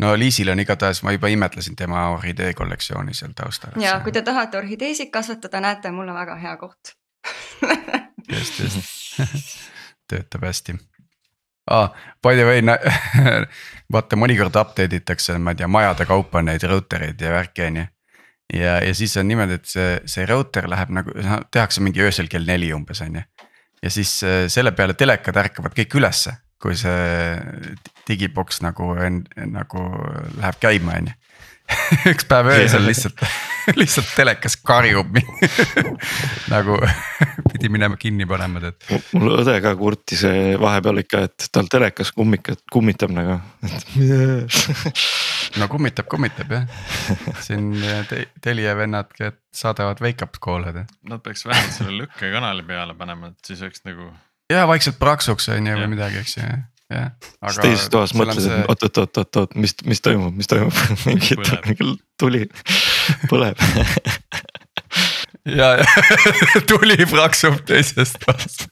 no Liisil on igatahes, ma juba imetlesin tema orhidee kollektsiooni seal taustal. ja kui te tahate orhideesid kasvatada, näete, mul on väga hea koht just, just töötab hästi ah,. By the way, vaata mõnikord update itakse, ma ei tea, majade kaupa neid router eid ja värki on ju. ja, ja siis on niimoodi, et see, see router läheb nagu, tehakse mingi öösel kell neli umbes on ju. ja siis äh, selle peale telekad ärkavad kõik ülesse kui see digiboks nagu, nagu läheb käima, on ju. üks päev öösel lihtsalt, lihtsalt telekas karjub nagu pidi minema kinni panema, tead. mul õde ka kurtis vahepeal ikka, et tal telekas kummikad, kummitab nagu no kummitab, kummitab jah, siin te, Telia vennad saadavad wake-up call'e. Nad peaks vähemalt selle lükkekanali peale panema, et siis oleks nagu ja vaikselt praksuks on ju või midagi, eks ju jah. siis teises toas mõtlesid see..., oot, oot, oot, oot, oot, mis, mis toimub, mis toimub mingi tuli põleb ja, ja tuli praksub teises toas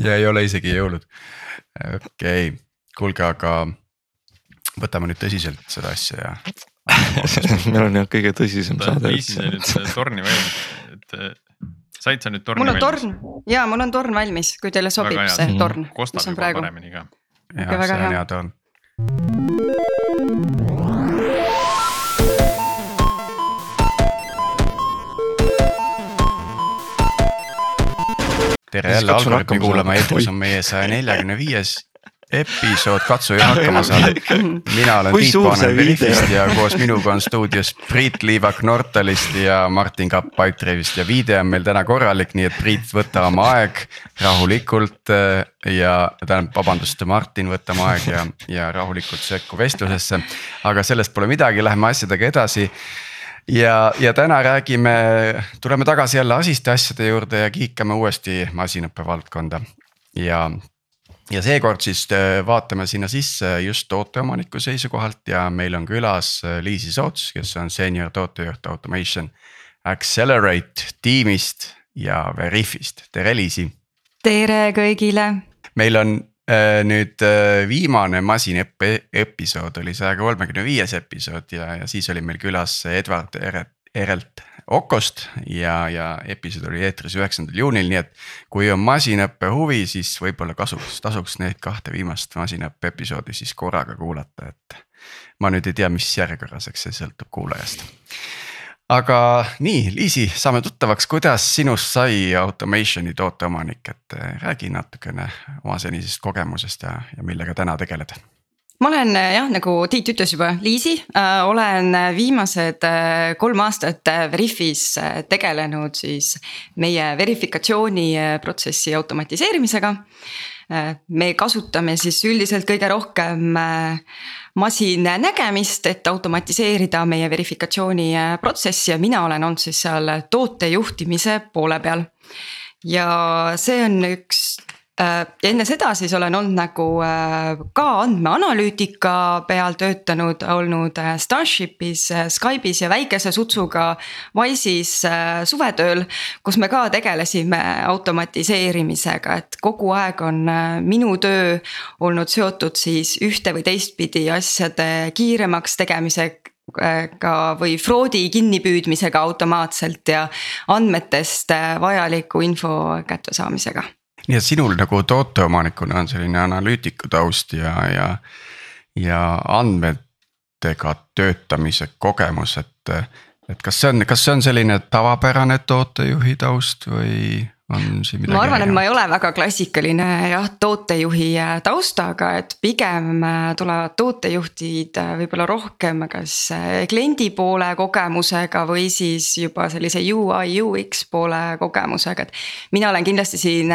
ja ei ole isegi jõulud. okei okay., kuulge, aga võtame nüüd tõsiselt seda asja ja meil on jah kõige tõsisem saade. viisi sai nüüd torni välja, et said sa nüüd torni mul on valmis? torn ja mul on torn valmis, kui teile sobib väga see torn, mis on praegu. paremini ka. jah, see on hea torn. tere jälle Algorütmi kuulama, eetris on meie saja neljakümne viies episood Katsu ja hakkama saada. mina olen Tiit Paananen Veriffist ja koos minuga on stuudios Priit Liivak Nortalist ja Martin Kapp Pipedrive'ist ja viide on meil täna korralik, nii et Priit, võta oma aeg rahulikult äh, ja tähendab, vabandust, Martin, võta oma aeg ja, ja rahulikult sekku vestlusesse. aga sellest pole midagi, läheme asjadega edasi ja, ja täna räägime, tuleme tagasi jälle asiste asjade juurde ja kiikame uuesti masinaõppe valdkonda ja ja seekord siis äh, vaatame sinna sisse just tooteomaniku seisukohalt ja meil on külas äh, Liisi Soots, kes on senior tootejuht Automation Accelerate tiimist ja Veriffist, tere Liisi. tere kõigile. meil on äh, nüüd äh, viimane masinõppe episood oli saja kolmekümne viies episood ja, ja siis oli meil külas Edward Erelt Okost ja, ja episood oli eetris üheksandal juunil, nii et. kui on masinõppe huvi, siis võib-olla kasuks, tasuks neid kahte viimast masinõppe episoodi siis korraga kuulata, et. ma nüüd ei tea, mis järjekorras, eks see sõltub kuulajast. aga nii, Liisi, saame tuttavaks, kuidas sinust sai automation'i tooteomanik, et räägi natukene oma senisest kogemusest ja, ja millega täna tegeled ma olen äh, jah, nagu Tiit ütles juba, Liisi äh,, olen viimased äh, kolm aastat äh, Veriffis äh, tegelenud siis meie verifikatsiooniprotsessi automatiseerimisega äh,. me kasutame siis üldiselt kõige rohkem masinnägemist, et automatiseerida meie verifikatsiooniprotsessi ja mina olen olnud siis seal tootejuhtimise poole peal ja see on üks Äh, ja enne seda siis olen olnud nagu äh, ka andmeanalüütika peal töötanud, olnud äh, Starshipis, Skype'is ja väikese sutsuga Wise'is suvetööl. kus me ka tegelesime automatiseerimisega, et kogu aeg on minu töö olnud seotud siis ühte või teistpidi asjade kiiremaks tegemisega või fraudi kinnipüüdmisega automaatselt ja andmetest vajaliku info kättesaamisega nii et sinul nagu tooteomanikuna on selline analüütiku taust ja, ja, ja andmetega töötamise kogemus, et. et kas see on, kas see on selline tavapärane tootejuhi taust või on siin midagi? ma arvan, et ma ei ole väga klassikaline jah, tootejuhi äh, taustaga, et pigem äh, tulevad tootejuhtid äh, võib-olla rohkem kas kliendi poole kogemusega või siis juba sellise UI, UX poole kogemusega, et. mina olen kindlasti siin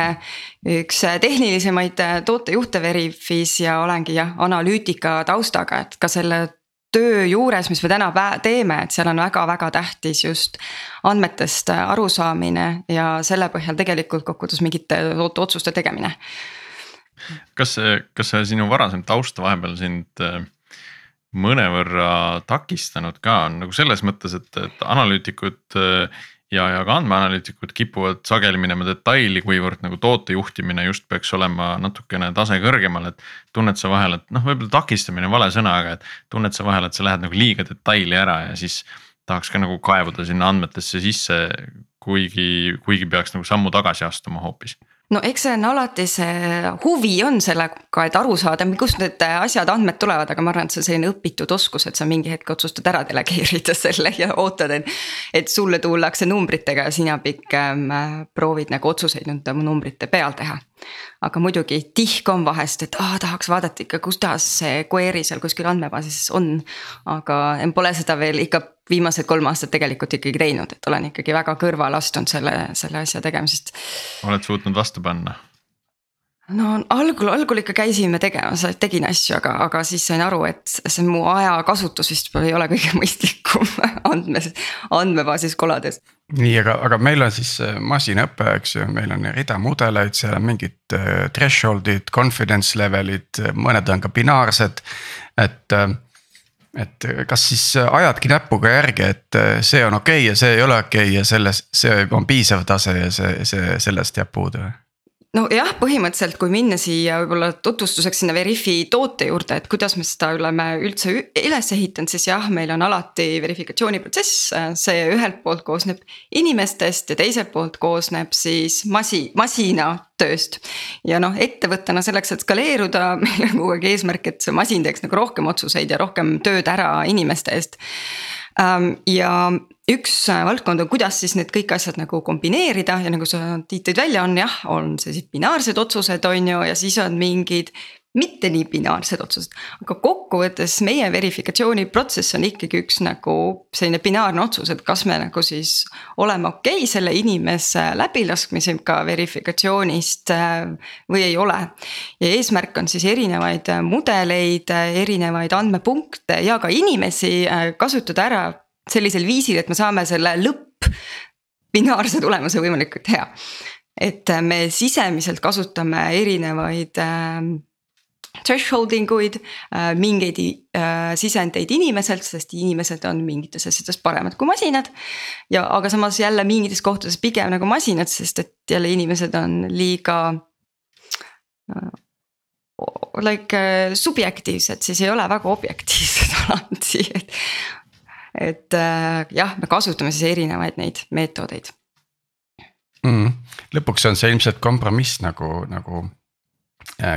üks tehnilisemaid tootejuhte Veriffis ja olengi jah, analüütika taustaga, et ka selle töö juures, mis me täna teeme, et seal on väga-väga tähtis just andmetest arusaamine ja selle põhjal tegelikult kokkuvõttes mingite otsuste tegemine. kas, kas see sinu varasem taust vahepeal sind äh, mõnevõrra takistanud ka on nagu selles mõttes, et, et analüütikud äh, ja, ja ka andmeanalüütikud kipuvad sageli minema detaili, kuivõrd nagu tootejuhtimine just peaks olema natukene tase kõrgemal, et. tunned sa vahel, et noh, võib-olla takistamine on vale sõna, aga et tunned sa vahel, et sa lähed nagu liiga detaili ära ja siis. tahaks ka nagu kaevuda sinna andmetesse sisse, kuigi, kuigi peaks nagu sammu tagasi astuma hoopis no eks see on alati see huvi on sellega, et aru saada, kust need asjad, andmed tulevad, aga ma arvan, et see on selline õpitud oskus, et sa mingi hetk otsustad ära delegeerida selle ja ootad, et. et sulle tullakse numbritega ja sina pigem proovid nagu otsuseid nende numbrite peal teha. Aga muidugi tihk on vahest, et aa tahaks vaadata ikka, kuidas see query seal kuskil andmebaasis on. aga pole seda veel ikka viimased kolm aastat tegelikult ikkagi teinud, et olen ikkagi väga kõrvale astunud selle, selle asja tegemisest. oled suutnud vastu panna? No algul, algul ikka käisime tegemas, tegin asju, aga, aga siis sain aru, et see mu ajakasutus vist ei ole kõige mõistlikum andmes, andmebaasis kolades. nii, aga, aga meil on siis äh, masinaõpe, eks ju, meil on rida mudeleid, seal on mingid äh, threshold'id, confidence level'id, mõned on ka binaarsed, et äh, et kas siis ajadki näpuga järge, et see on okei okay ja see ei ole okei okay ja selles, see on piisav tase ja see, see sellest jääb puudu või? Nojah, põhimõtteliselt, kui minna siia võib-olla tutvustuseks sinna Veriffi toote juurde, et kuidas me seda oleme üldse üles ehitanud, siis jah, meil on alati verifikatsiooniprotsess, see ühelt poolt koosneb inimestest ja teiselt poolt koosneb siis masi-, masinatööst. ja noh, ettevõttena selleks, et skaleeruda, meil on kogu aeg eesmärk, et see masin teeks nagu rohkem otsuseid ja rohkem tööd ära inimeste eest ja üks äh, valdkond on, kuidas siis need kõik asjad nagu kombineerida ja nagu sa Tiit tõid välja, on jah, on sellised binaarsed otsused, on ju, ja siis on mingid mitte nii binaarsed otsused. aga kokkuvõttes meie verifikatsiooniprotsess on ikkagi üks nagu selline binaarne otsus, et kas me nagu siis oleme okei okay selle inimese läbilaskmisega verifikatsioonist äh, või ei ole. ja eesmärk on siis erinevaid mudeleid, erinevaid andmepunkte ja ka inimesi äh, kasutada ära sellisel viisil, et me saame selle lõpp binaarse tulemuse võimalikult hea. et äh, me sisemiselt kasutame erinevaid äh, thresholding uid äh,, mingeid äh, sisendeid inimeselt, sest inimesed on mingites asjades paremad kui masinad. ja aga samas jälle mingites kohtades pigem nagu masinad, sest et jälle inimesed on liiga äh, like subjektiivsed, siis ei ole väga objektiivsed alati, et et jah, me kasutame siis erinevaid neid meetodeid. Mm.. lõpuks on see ilmselt kompromiss nagu, nagu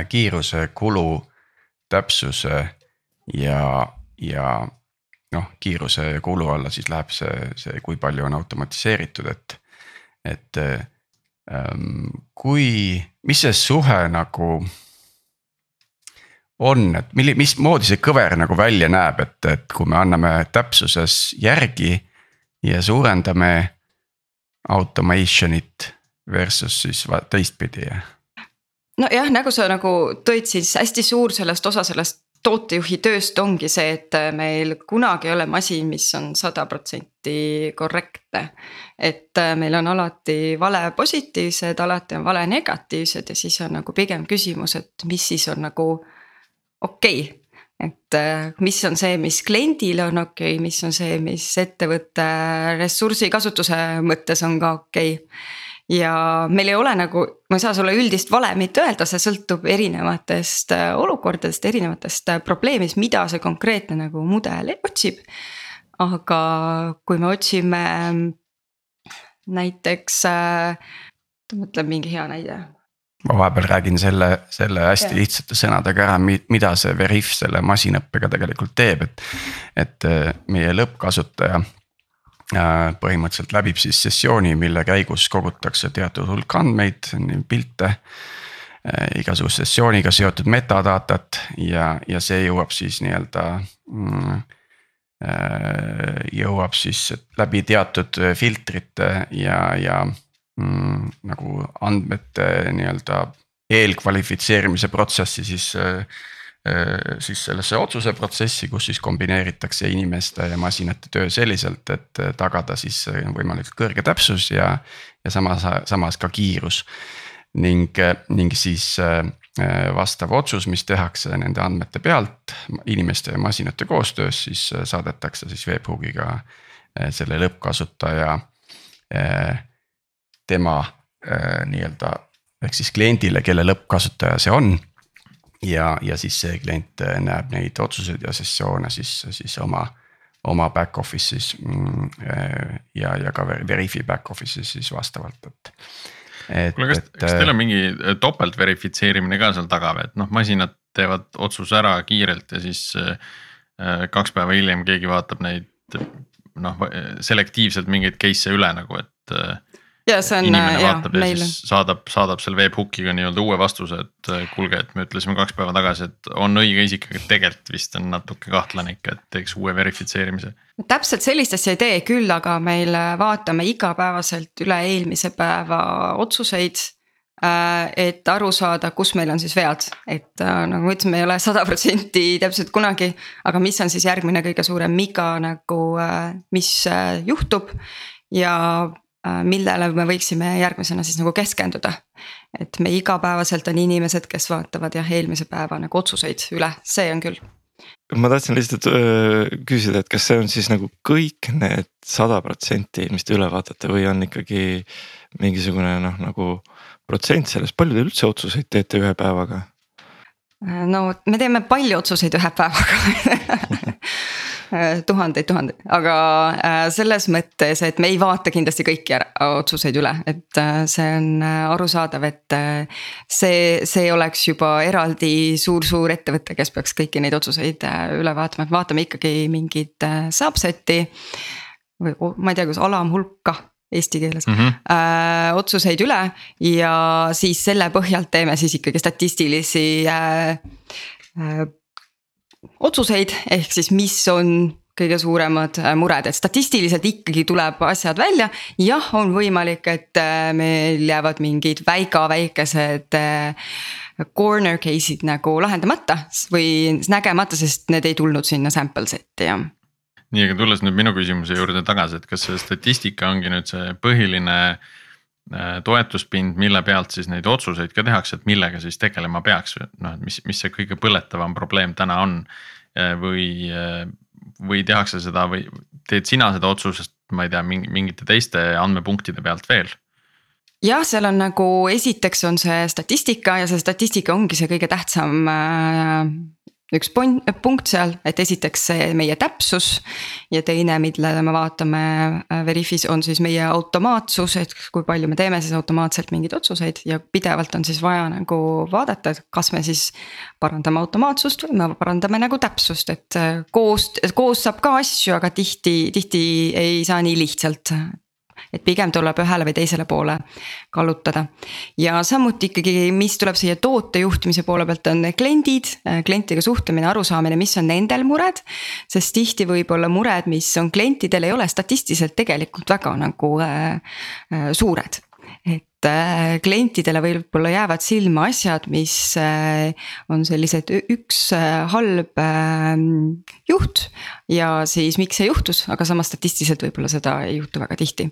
kiiruse, kulu, täpsuse ja, ja noh, kiiruse ja kulu alla siis läheb see, see, kui palju on automatiseeritud, et, et ähm, kui, mis see suhe nagu on, et milli-, mismoodi see kõver nagu välja näeb, et, et kui me anname täpsuses järgi ja suurendame automation'it versus siis teistpidi? Nojah, nagu sa nagu tõid, siis hästi suur sellest osa sellest tootejuhi tööst ongi see, et meil kunagi ei ole masin, mis on sada protsenti korrektne. et meil on alati vale positiivsed, alati on vale negatiivsed ja siis on nagu pigem küsimus, et mis siis on nagu okei okay et äh, mis on see, mis kliendile on okei okay,, mis on see, mis ettevõtte ressursikasutuse mõttes on ka okei okay. Ja meil ei ole nagu, ma ei saa sulle üldist valemit öelda, see sõltub erinevatest äh, olukordadest, erinevatest äh, probleemidest, mida see konkreetne nagu mudel otsib. aga kui me otsime näiteks, mõtlen mingi hea näide ma vahepeal räägin selle, selle hästi ja. lihtsate sõnadega ära, mida see Veriff selle masinõppega tegelikult teeb, et. et äh, meie lõppkasutaja äh, põhimõtteliselt läbib siis sessiooni, mille käigus kogutakse teatud hulk andmeid, pilte. Äh, igasuguse sessiooniga seotud metadatat ja, ja see jõuab siis nii-öelda mm, jõuab siis läbi teatud filtrite ja, ja mm, nagu andmete nii-öelda eelkvalifitseerimise protsessi siis äh, äh,. Siis sellesse otsuse protsessi, kus siis kombineeritakse inimeste ja masinate töö selliselt, et tagada siis võimalikult kõrge täpsus ja, ja samas, samas ka kiirus. ning, ning siis äh, vastav otsus, mis tehakse nende andmete pealt inimeste ja masinate koostöös, siis saadetakse siis webhoogiga äh, selle lõppkasutaja tema nii-öelda ehk siis kliendile, kelle lõppkasutaja see on. Ja, ja siis see klient näeb neid otsuseid ja sessioone siis, siis oma, oma back office'is mm, ja, ja ka Veriffi back office'is siis vastavalt, et kuule, kas, kas teil on mingi äh, topelt verifitseerimine ka seal taga või, et noh, masinad teevad otsuse ära kiirelt ja siis äh, äh kaks päeva hiljem keegi vaatab neid noh, selektiivselt mingeid case'e üle nagu, et äh, ja see on inimene ja, vaatab ja meil... siis saadab, saadab selle webhook'iga nii-öelda uue vastuse, et äh, kuulge, et me ütlesime kaks päeva tagasi, et on õige isik, aga tegelikult vist on natuke kahtlane ikka, et teeks uue verifitseerimise. täpselt sellist asja ei tee küll, aga meil äh, vaatame igapäevaselt üle eelmise päeva otsuseid äh, et aru saada, kus meil on siis vead, et nagu ma ütlesin, me ei ole sada protsenti täpselt kunagi, aga mis on siis järgmine kõige suurem miga nagu, mis juhtub. ja Äh, millele me võiksime järgmisena siis nagu keskenduda. et me igapäevaselt on inimesed, kes vaatavad jah, eelmise päeva nagu otsuseid üle, see on küll. ma tahtsin lihtsalt öö, küsida, et kas see on siis nagu kõik need sada protsenti, mis te üle vaatate või on ikkagi mingisugune noh, nagu protsent sellest, palju te üldse otsuseid teete ühe päevaga? Äh, no me teeme palju otsuseid ühe päevaga tuhandeid, tuhandeid, aga äh, selles mõttes, et me ei vaata kindlasti kõiki otsuseid üle, et äh, see on äh, arusaadav, et see, see oleks juba eraldi suur-suur ettevõte, kes peaks kõiki neid otsuseid üle vaatama, et vaatame ikkagi mingit subset'i. või ma ei tea, kas alamhulka eesti keeles mm, -hmm. äh, otsuseid üle ja siis selle põhjalt teeme siis ikkagi statistilisi äh, äh, otsuseid, ehk siis mis on kõige suuremad äh, mured, et statistiliselt ikkagi tuleb asjad välja. jah, on võimalik, et äh, meil jäävad mingid väga väikesed äh, corner case'id nagu lahendamata või nägemata, sest need ei tulnud sinna sample set'i jah nii, aga tulles nüüd minu küsimuse juurde tagasi, et kas see statistika ongi nüüd see põhiline toetuspind, mille pealt siis neid otsuseid ka tehakse, et millega siis tegelema peaks noh, et mis, mis see kõige põletavam probleem täna on või või tehakse seda või teed sina seda otsust, ma ei tea, mingite teiste andmepunktide pealt veel? jah, seal on nagu esiteks on see statistika ja see statistika ongi see kõige tähtsam üks punkt seal, et esiteks see meie täpsus. ja teine, millele me vaatame äh, Veriffis on siis meie automaatsus, et kui palju me teeme siis automaatselt mingeid otsuseid ja pidevalt on siis vaja nagu vaadata, et kas me siis. parandame automaatsust või me parandame nagu täpsust, et äh, koos, koos saab ka asju, aga tihti, tihti ei saa nii lihtsalt et pigem tuleb ühele või teisele poole kallutada. ja samuti ikkagi, mis tuleb siia toote juhtimise poole pealt, on kliendid, klientidega suhtlemine, arusaamine, mis on nendel mured. sest tihti võib-olla mured, mis on klientidel, ei ole statistiliselt tegelikult väga nagu äh, äh, suured äh, klientidele võib-olla jäävad silma asjad, mis äh, on sellised üks äh, halb juht. ja siis miks see juhtus, aga samas statistiliselt võib-olla seda ei juhtu väga tihti.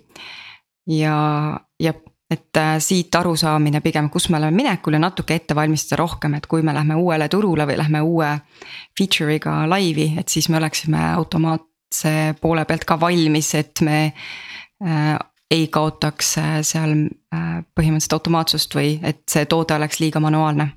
ja, ja et siit arusaamine pigem, kus me oleme minekul ja natuke ette valmistada rohkem, et kui me lähme uuele turule või lähme uue feature'iga laivi, et siis me oleksime automaatse poole pealt ka valmis, et me ei kaotaks äh, seal äh, põhimõtteliselt automaatsust või et see toode oleks liiga manuaalne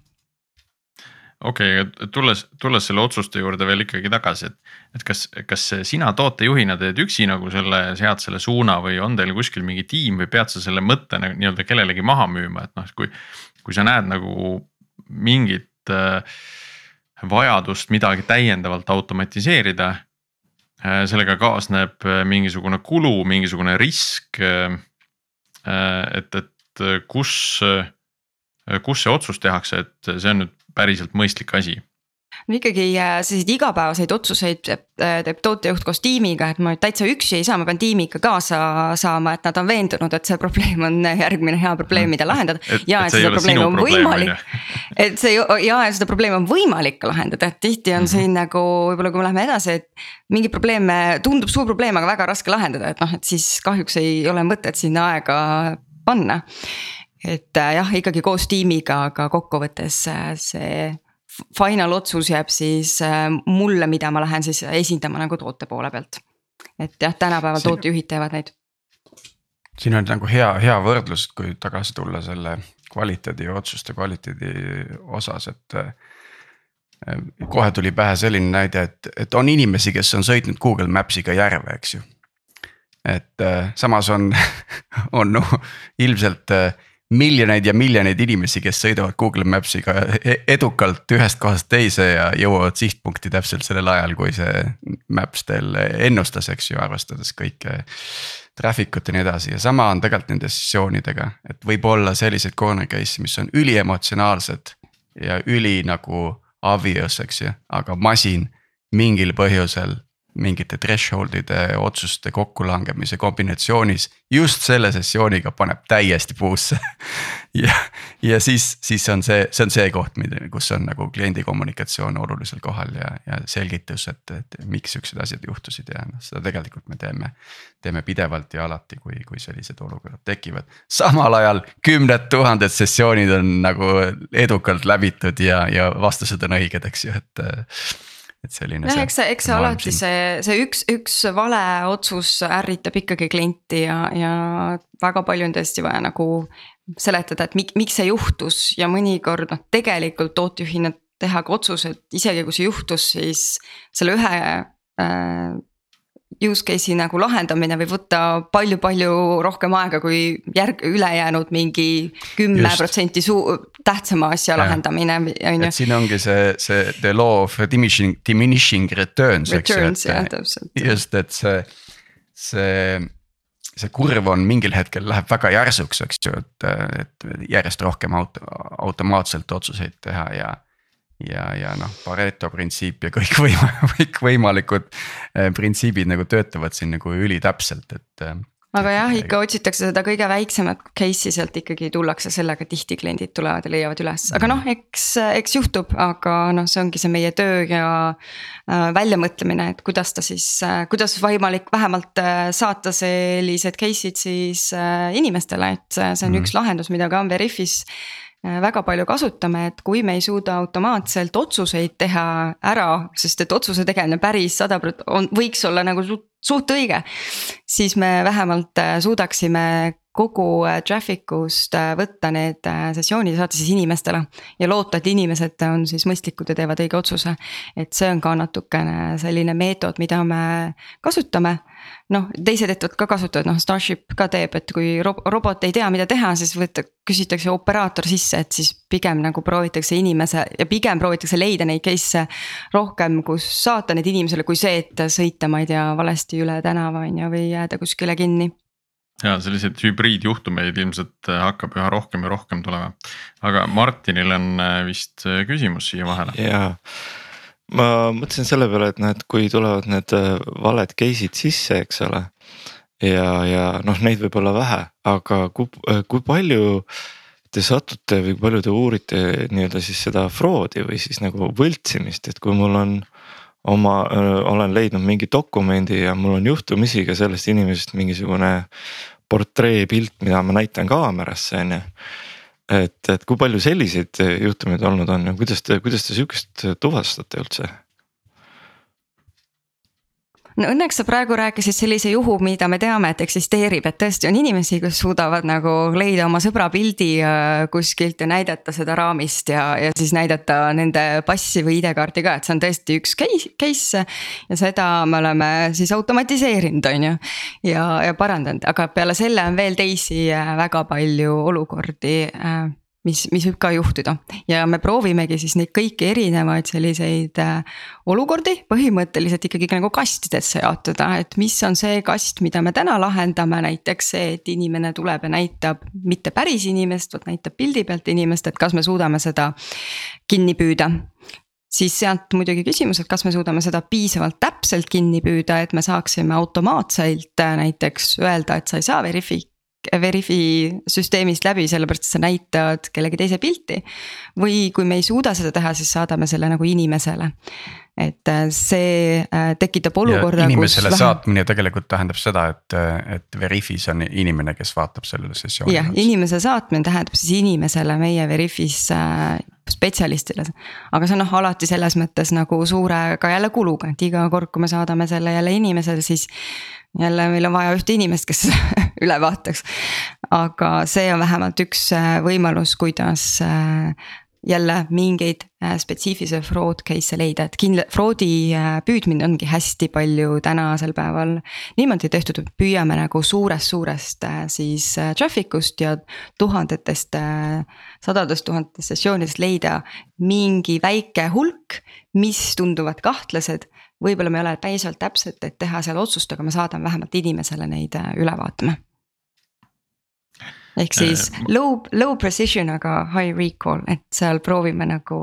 okei okay,, tulles, tulles selle otsuste juurde veel ikkagi tagasi, et, et kas, kas sina tootejuhina teed üksi nagu selle, sead selle suuna või on teil kuskil mingi tiim või pead sa selle mõtte nii-öelda kellelegi maha müüma, et noh, kui. kui sa näed nagu mingit äh, vajadust midagi täiendavalt automatiseerida sellega kaasneb äh, mingisugune kulu, mingisugune risk. Äh, et, et kus, kus see otsus tehakse, et see on nüüd päriselt mõistlik asi no ikkagi äh, selliseid igapäevaseid otsuseid teeb, äh, teeb tootejuht koos tiimiga, et ma täitsa üksi ei saa, ma pean tiimiga kaasa saama, et nad on veendunud, et see probleem on järgmine hea probleem, mida lahendada. ja et, et seda probleemi on võimalik, et see ja, ja seda probleemi on võimalik lahendada, et tihti on mm -hmm. siin nagu võib-olla, kui me läheme edasi, et. mingi probleem tundub suur probleem, aga väga raske lahendada, et noh, et siis kahjuks ei ole mõtet sinna aega panna et äh, jah, ikkagi koos tiimiga, aga kokkuvõttes see final otsus jääb siis äh, mulle, mida ma lähen siis esindama nagu toote poole pealt. et jah, tänapäeval Siin... tootejuhid teevad neid siin on nagu hea, hea võrdlus, kui tagasi tulla selle kvaliteedi ja otsuste kvaliteedi osas, et kohe tuli pähe selline näide, et, et on inimesi, kes on sõitnud Google Maps'iga järve, eks ju. et äh, samas on, on noh ilmselt äh, miljoneid ja miljoneid inimesi, kes sõidavad Google Maps'iga e-, edukalt ühest kohast teise ja jõuavad sihtpunkti täpselt sellel ajal, kui see Maps teil ennustas, eks ju, arvestades kõike. Traffic ut ja nii edasi ja sama on tegelikult nende sessioonidega, et võib olla selliseid corner case'i, mis on üliemotsionaalsed ja üli nagu obvious, eks ju, aga masin mingil põhjusel mingite threshold'ide otsuste kokkulangemise kombinatsioonis just selle sessiooniga paneb täiesti puusse ja, ja siis, siis on see, see on see koht, kus on nagu kliendi kommunikatsioon olulisel kohal ja, ja selgitus, et, et miks siuksed asjad juhtusid ja noh, seda tegelikult me teeme. teeme pidevalt ja alati, kui, kui sellised olukorrad tekivad, samal ajal kümned tuhanded sessioonid on nagu edukalt läbitud ja, ja vastused on õiged, eks ju, et et selline. jah, eks see, eks see alati siin. see, see üks, üks vale otsus ärritab ikkagi klienti ja, ja väga palju on tõesti vaja nagu seletada, et miks, miks see juhtus ja mõnikord noh, tegelikult tootejuhina teha ka otsus, et isegi kui see juhtus, siis selle ühe äh, use case'i nagu lahendamine võib võtta palju-palju rohkem aega kui järg, ülejäänud mingi kümme protsenti suu-, tähtsama asja ja. lahendamine, on ju. siin ongi see, see the law of diminishing, diminishing returns, eks ju, et just, et see, see see kurv on mingil hetkel läheb väga järsuks, eks ju, et, et järjest rohkem auto, automaatselt otsuseid teha ja ja, ja noh, Pareto printsiip ja kõikvõima-, kõikvõimalikud eh, printsiibid nagu töötavad siin nagu ülitäpselt, et. Eh, aga jah, ikka otsitakse seda kõige väiksemat case'i sealt ikkagi tullakse sellega, tihti kliendid tulevad ja leiavad üles, aga noh, eks, eks juhtub, aga noh, see ongi see meie töö ja äh,. väljamõtlemine, et kuidas ta siis äh,, kuidas võimalik vähemalt äh, saata sellised case'id siis äh, inimestele, et see on mm üks lahendus, mida ka Veriffis Äh, väga palju kasutame, et kui me ei suuda automaatselt otsuseid teha ära, sest et otsuse tegemine päris sada prot-, on, võiks olla nagu suht, suht õige. siis me vähemalt äh, suudaksime kogu äh, traffic ust äh, võtta need äh, sessioonid ja saata siis inimestele. ja loota, et inimesed on siis mõistlikud ja teevad õige otsuse. et see on ka natukene selline meetod, mida me kasutame. Noh, teised ettevõtted ka kasutavad, noh Starship ka teeb, et kui robot ei tea, mida teha, siis võtta, küsitakse operaator sisse, et siis pigem nagu proovitakse inimese ja pigem proovitakse leida neid case'e rohkem, kus saata need inimesele, kui see, et sõita, ma ei tea, valesti üle tänava on ju, või jääda kuskile kinni ja selliseid hübriidjuhtumeid ilmselt äh, hakkab üha rohkem ja rohkem tulema. aga Martinil on äh, vist äh, küsimus siia vahele. jaa, ma mõtlesin selle peale, et noh, et kui tulevad need valed case'id sisse, eks ole. ja, ja noh, neid võib olla vähe, aga kui, kui palju te satute või palju te uurite nii-öelda siis seda fraud'i või siis nagu võltsimist, et kui mul on oma, olen leidnud mingi dokumendi ja mul on juhtumisi ka sellest inimesest mingisugune portreepilt, mida ma näitan kaamerasse, on ju. Et, et kui palju selliseid juhtumeid olnud on ja kuidas te, kuidas te sihukest tuvastate üldse? No õnneks sa praegu rääkisid sellise juhu, mida me teame, et eksisteerib, et tõesti on inimesi, kes suudavad nagu leida oma sõbra pildi äh, kuskilt ja näidata seda raamist ja, ja siis näidata nende passi või ID-kaarti ka, et see on tõesti üks case, case. ja seda me oleme siis automatiseerinud, on ju. ja, ja parandanud, aga peale selle on veel teisi äh, väga palju olukordi äh, mis, mis võib ka juhtuda. Ja me proovimegi siis neid kõiki erinevaid selliseid äh, olukordi põhimõtteliselt ikkagi nagu kastidesse jaotada, et mis on see kast, mida me täna lahendame, näiteks see, et inimene tuleb ja näitab mitte päris inimest, vaid näitab pildi pealt inimest, et kas me suudame seda kinni püüda. Siis sealt muidugi küsimus, et kas me suudame seda piisavalt täpselt kinni püüda, et me saaksime automaatselt äh, näiteks öelda, et sa ei saa verifi-, Veriffi süsteemist läbi, sellepärast sa näitad kellegi teise pilti. või kui me ei suuda seda teha, siis saadame selle nagu inimesele. et äh, see äh, tekitab olukorra. inimesele vähem... saatmine tegelikult tähendab seda, et, et Veriffis on inimene, kes vaatab sellele sessioonile. jah, inimese saatmine tähendab siis inimesele meie Veriffis äh, spetsialistile. aga see on noh, alati selles mõttes nagu suure ka jälle kuluga, et iga kord, kui me saadame selle jälle inimesele, siis. Jälle meil on vaja ühte inimest, kes üle vaataks. aga see on vähemalt üks äh, võimalus, kuidas äh, jälle mingeid äh, spetsiifilisi fraud case'e leida, et kindla-, fraud'i püüdmine ongi hästi palju tänasel päeval niimoodi tehtud, et püüame nagu suurest, suurest siis traffic ust ja tuhandetest, sadadest tuhandetest sessioonidest leida mingi väike hulk, mis tunduvad kahtlased võib-olla me ei ole piisavalt täpsed, et teha seal otsust, aga me saadame vähemalt inimesele neid üle vaatama ehk siis äh, low, low precision, aga high recall, et seal proovime nagu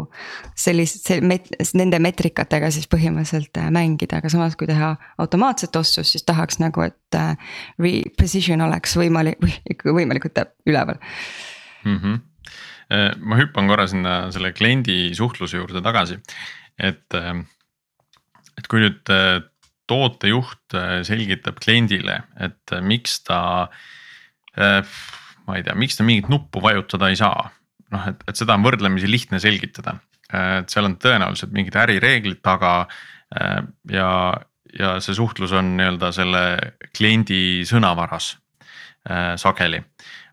sellist, see met-, nende meetrikatega siis põhimõtteliselt äh, mängida, aga samas, kui teha automaatset ostsust, siis tahaks nagu, et äh, re-, precision oleks võimalik, võimalikult üleval mm. -hmm. ma hüppan korra sinna selle kliendi suhtluse juurde tagasi, et, et kui nüüd tootejuht selgitab kliendile, et miks ta ma ei tea, miks ta mingit nuppu vajutada ei saa. noh, et, et seda on võrdlemisi lihtne selgitada, et seal on tõenäoliselt mingid ärireeglid taga äh, ja, ja see suhtlus on nii-öelda selle kliendi sõnavaras äh, sageli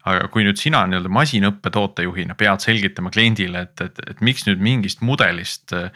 aga kui nüüd sina nii-öelda masinõppe tootejuhina pead selgitama kliendile, et, et, et miks nüüd mingist mudelist äh,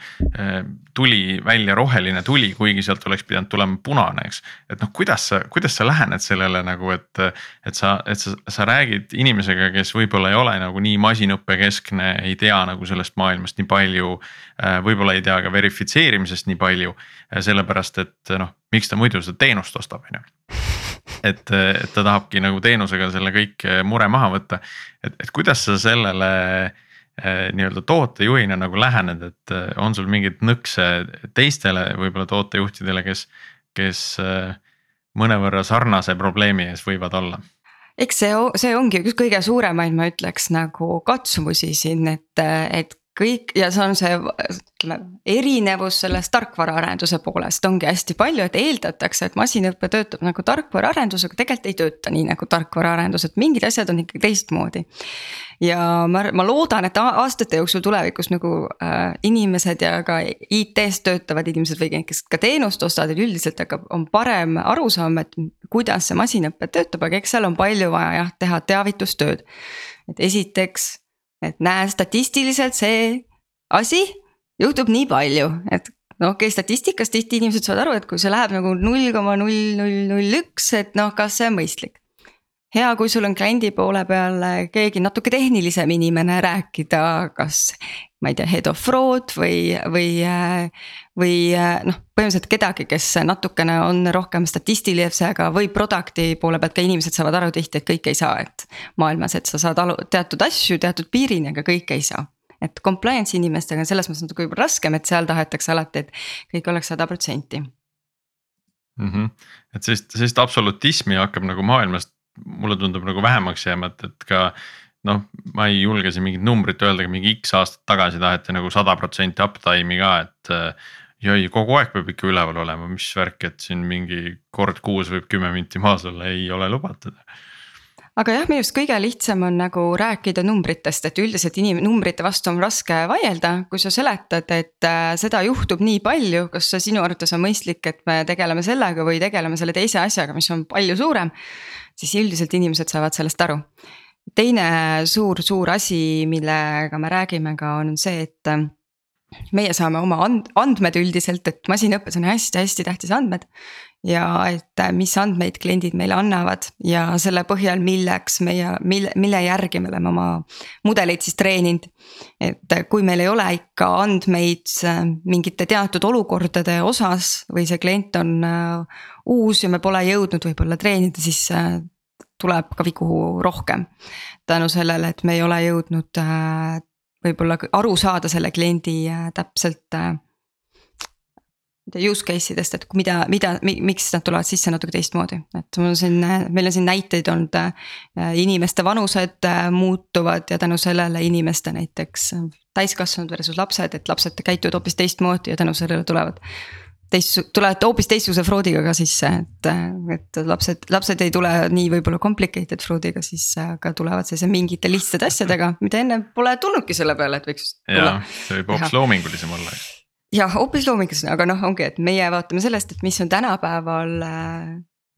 tuli välja roheline tuli, kuigi sealt oleks pidanud tulema punane, eks. et noh, kuidas sa, kuidas sa lähened sellele nagu, et, et sa, et sa, sa räägid inimesega, kes võib-olla ei ole nagu nii masinõppekeskne, ei tea nagu sellest maailmast nii palju. Äh, võib-olla ei tea ka verifitseerimisest nii palju, äh, sellepärast et noh, miks ta muidu seda teenust ostab, on ju et, et ta tahabki nagu teenusega selle kõik eh, mure maha võtta. et, et kuidas sa sellele eh, nii-öelda tootejuhina nagu lähened, et eh, on sul mingeid nõkse teistele võib-olla tootejuhtidele, kes, kes mõnevõrra sarnase probleemi ees võivad olla? eks see, see ongi üks kõige suuremaid, ma ütleks nagu katsumusi siin, et, et kõik ja see on see ütleme erinevus sellest tarkvaraarenduse poolest ongi hästi palju, et eeldatakse, et masinõpe töötab nagu tarkvaraarendus, aga tegelikult ei tööta nii nagu tarkvaraarendus, et mingid asjad on ikkagi teistmoodi. ja ma, ma loodan, et aastate jooksul tulevikus nagu äh, inimesed ja ka IT-s töötavad inimesed või kes ka teenust ostavad, et üldiselt hakkab, on parem arusaam, et kuidas see masinõpe töötab, aga eks seal on palju vaja jah, teha teavitustööd. et esiteks et näe, statistiliselt see asi juhtub nii palju, et no okei okay,, statistikas tihti inimesed saavad aru, et kui see läheb nagu null koma null null null üks, et noh, kas see on mõistlik. hea, kui sul on kliendi poole peal keegi natuke tehnilisem inimene rääkida, kas ma ei tea, head of fraud või, või, või noh, põhimõtteliselt kedagi, kes natukene on rohkem statistilisega või product'i poole pealt ka inimesed saavad aru tihti, et kõike ei saa, et. maailmas, et sa saad alu, teatud asju teatud piirini, aga kõike ei saa et compliance inimestega on selles mõttes natuke võib-olla raskem, et seal tahetakse alati, et kõik oleks sada protsenti. Mhm. et sellist, sellist absolutismi hakkab nagu maailmast, mulle tundub nagu vähemaks jääma, et, et ka noh, ma ei julge siin mingit numbrit öelda, aga mingi X aastat tagasi taheti nagu sada protsenti uptime'i ka, et. jõi, kogu aeg peab ikka üleval olema, mis värk, et siin mingi kord kuus võib kümme minti maas olla, ei ole lubatud aga jah, minu arust kõige lihtsam on nagu rääkida numbritest, et üldiselt inim-, numbrite vastu on raske vaielda, kui sa seletad, et äh, seda juhtub nii palju, kas see sinu arvates on mõistlik, et me tegeleme sellega või tegeleme selle teise asjaga, mis on palju suurem. siis üldiselt inimesed saavad sellest aru teine suur-suur asi, millega me räägime ka, on see, et äh, meie saame oma and-, andmed üldiselt, et masinõppes on hästi-hästi tähtis andmed. ja et äh, mis andmeid kliendid meile annavad ja selle põhjal, milleks meie, mille, mille järgi me oleme oma mudeleid siis treeninud. et äh, kui meil ei ole ikka andmeid mingite teatud olukordade osas või see klient on uus ja me pole jõudnud võib-olla treenida, siis tuleb ka vigu rohkem. tänu sellele, et me ei ole jõudnud äh, võib-olla aru saada selle kliendi äh, täpselt äh, use case idest, et mida, mida, miks nad tulevad sisse natuke teistmoodi, et mul on siin, meil on siin näiteid olnud. inimeste vanused muutuvad ja tänu sellele inimeste näiteks täiskasvanud versus lapsed, et lapsed käituvad hoopis teistmoodi ja tänu sellele tulevad teist, tulete hoopis teistsuguse fraud'iga ka sisse, et, et lapsed, lapsed ei tule nii võib-olla complicated fraud'iga sisse, aga tulevad sellise mingite lihtsate asjadega, mida enne pole tulnudki selle peale, et võiks. jaa, see võib hoopis loomingulisem olla. jah, hoopis loomingulisem, aga noh, ongi, et meie vaatame sellest, et mis on tänapäeval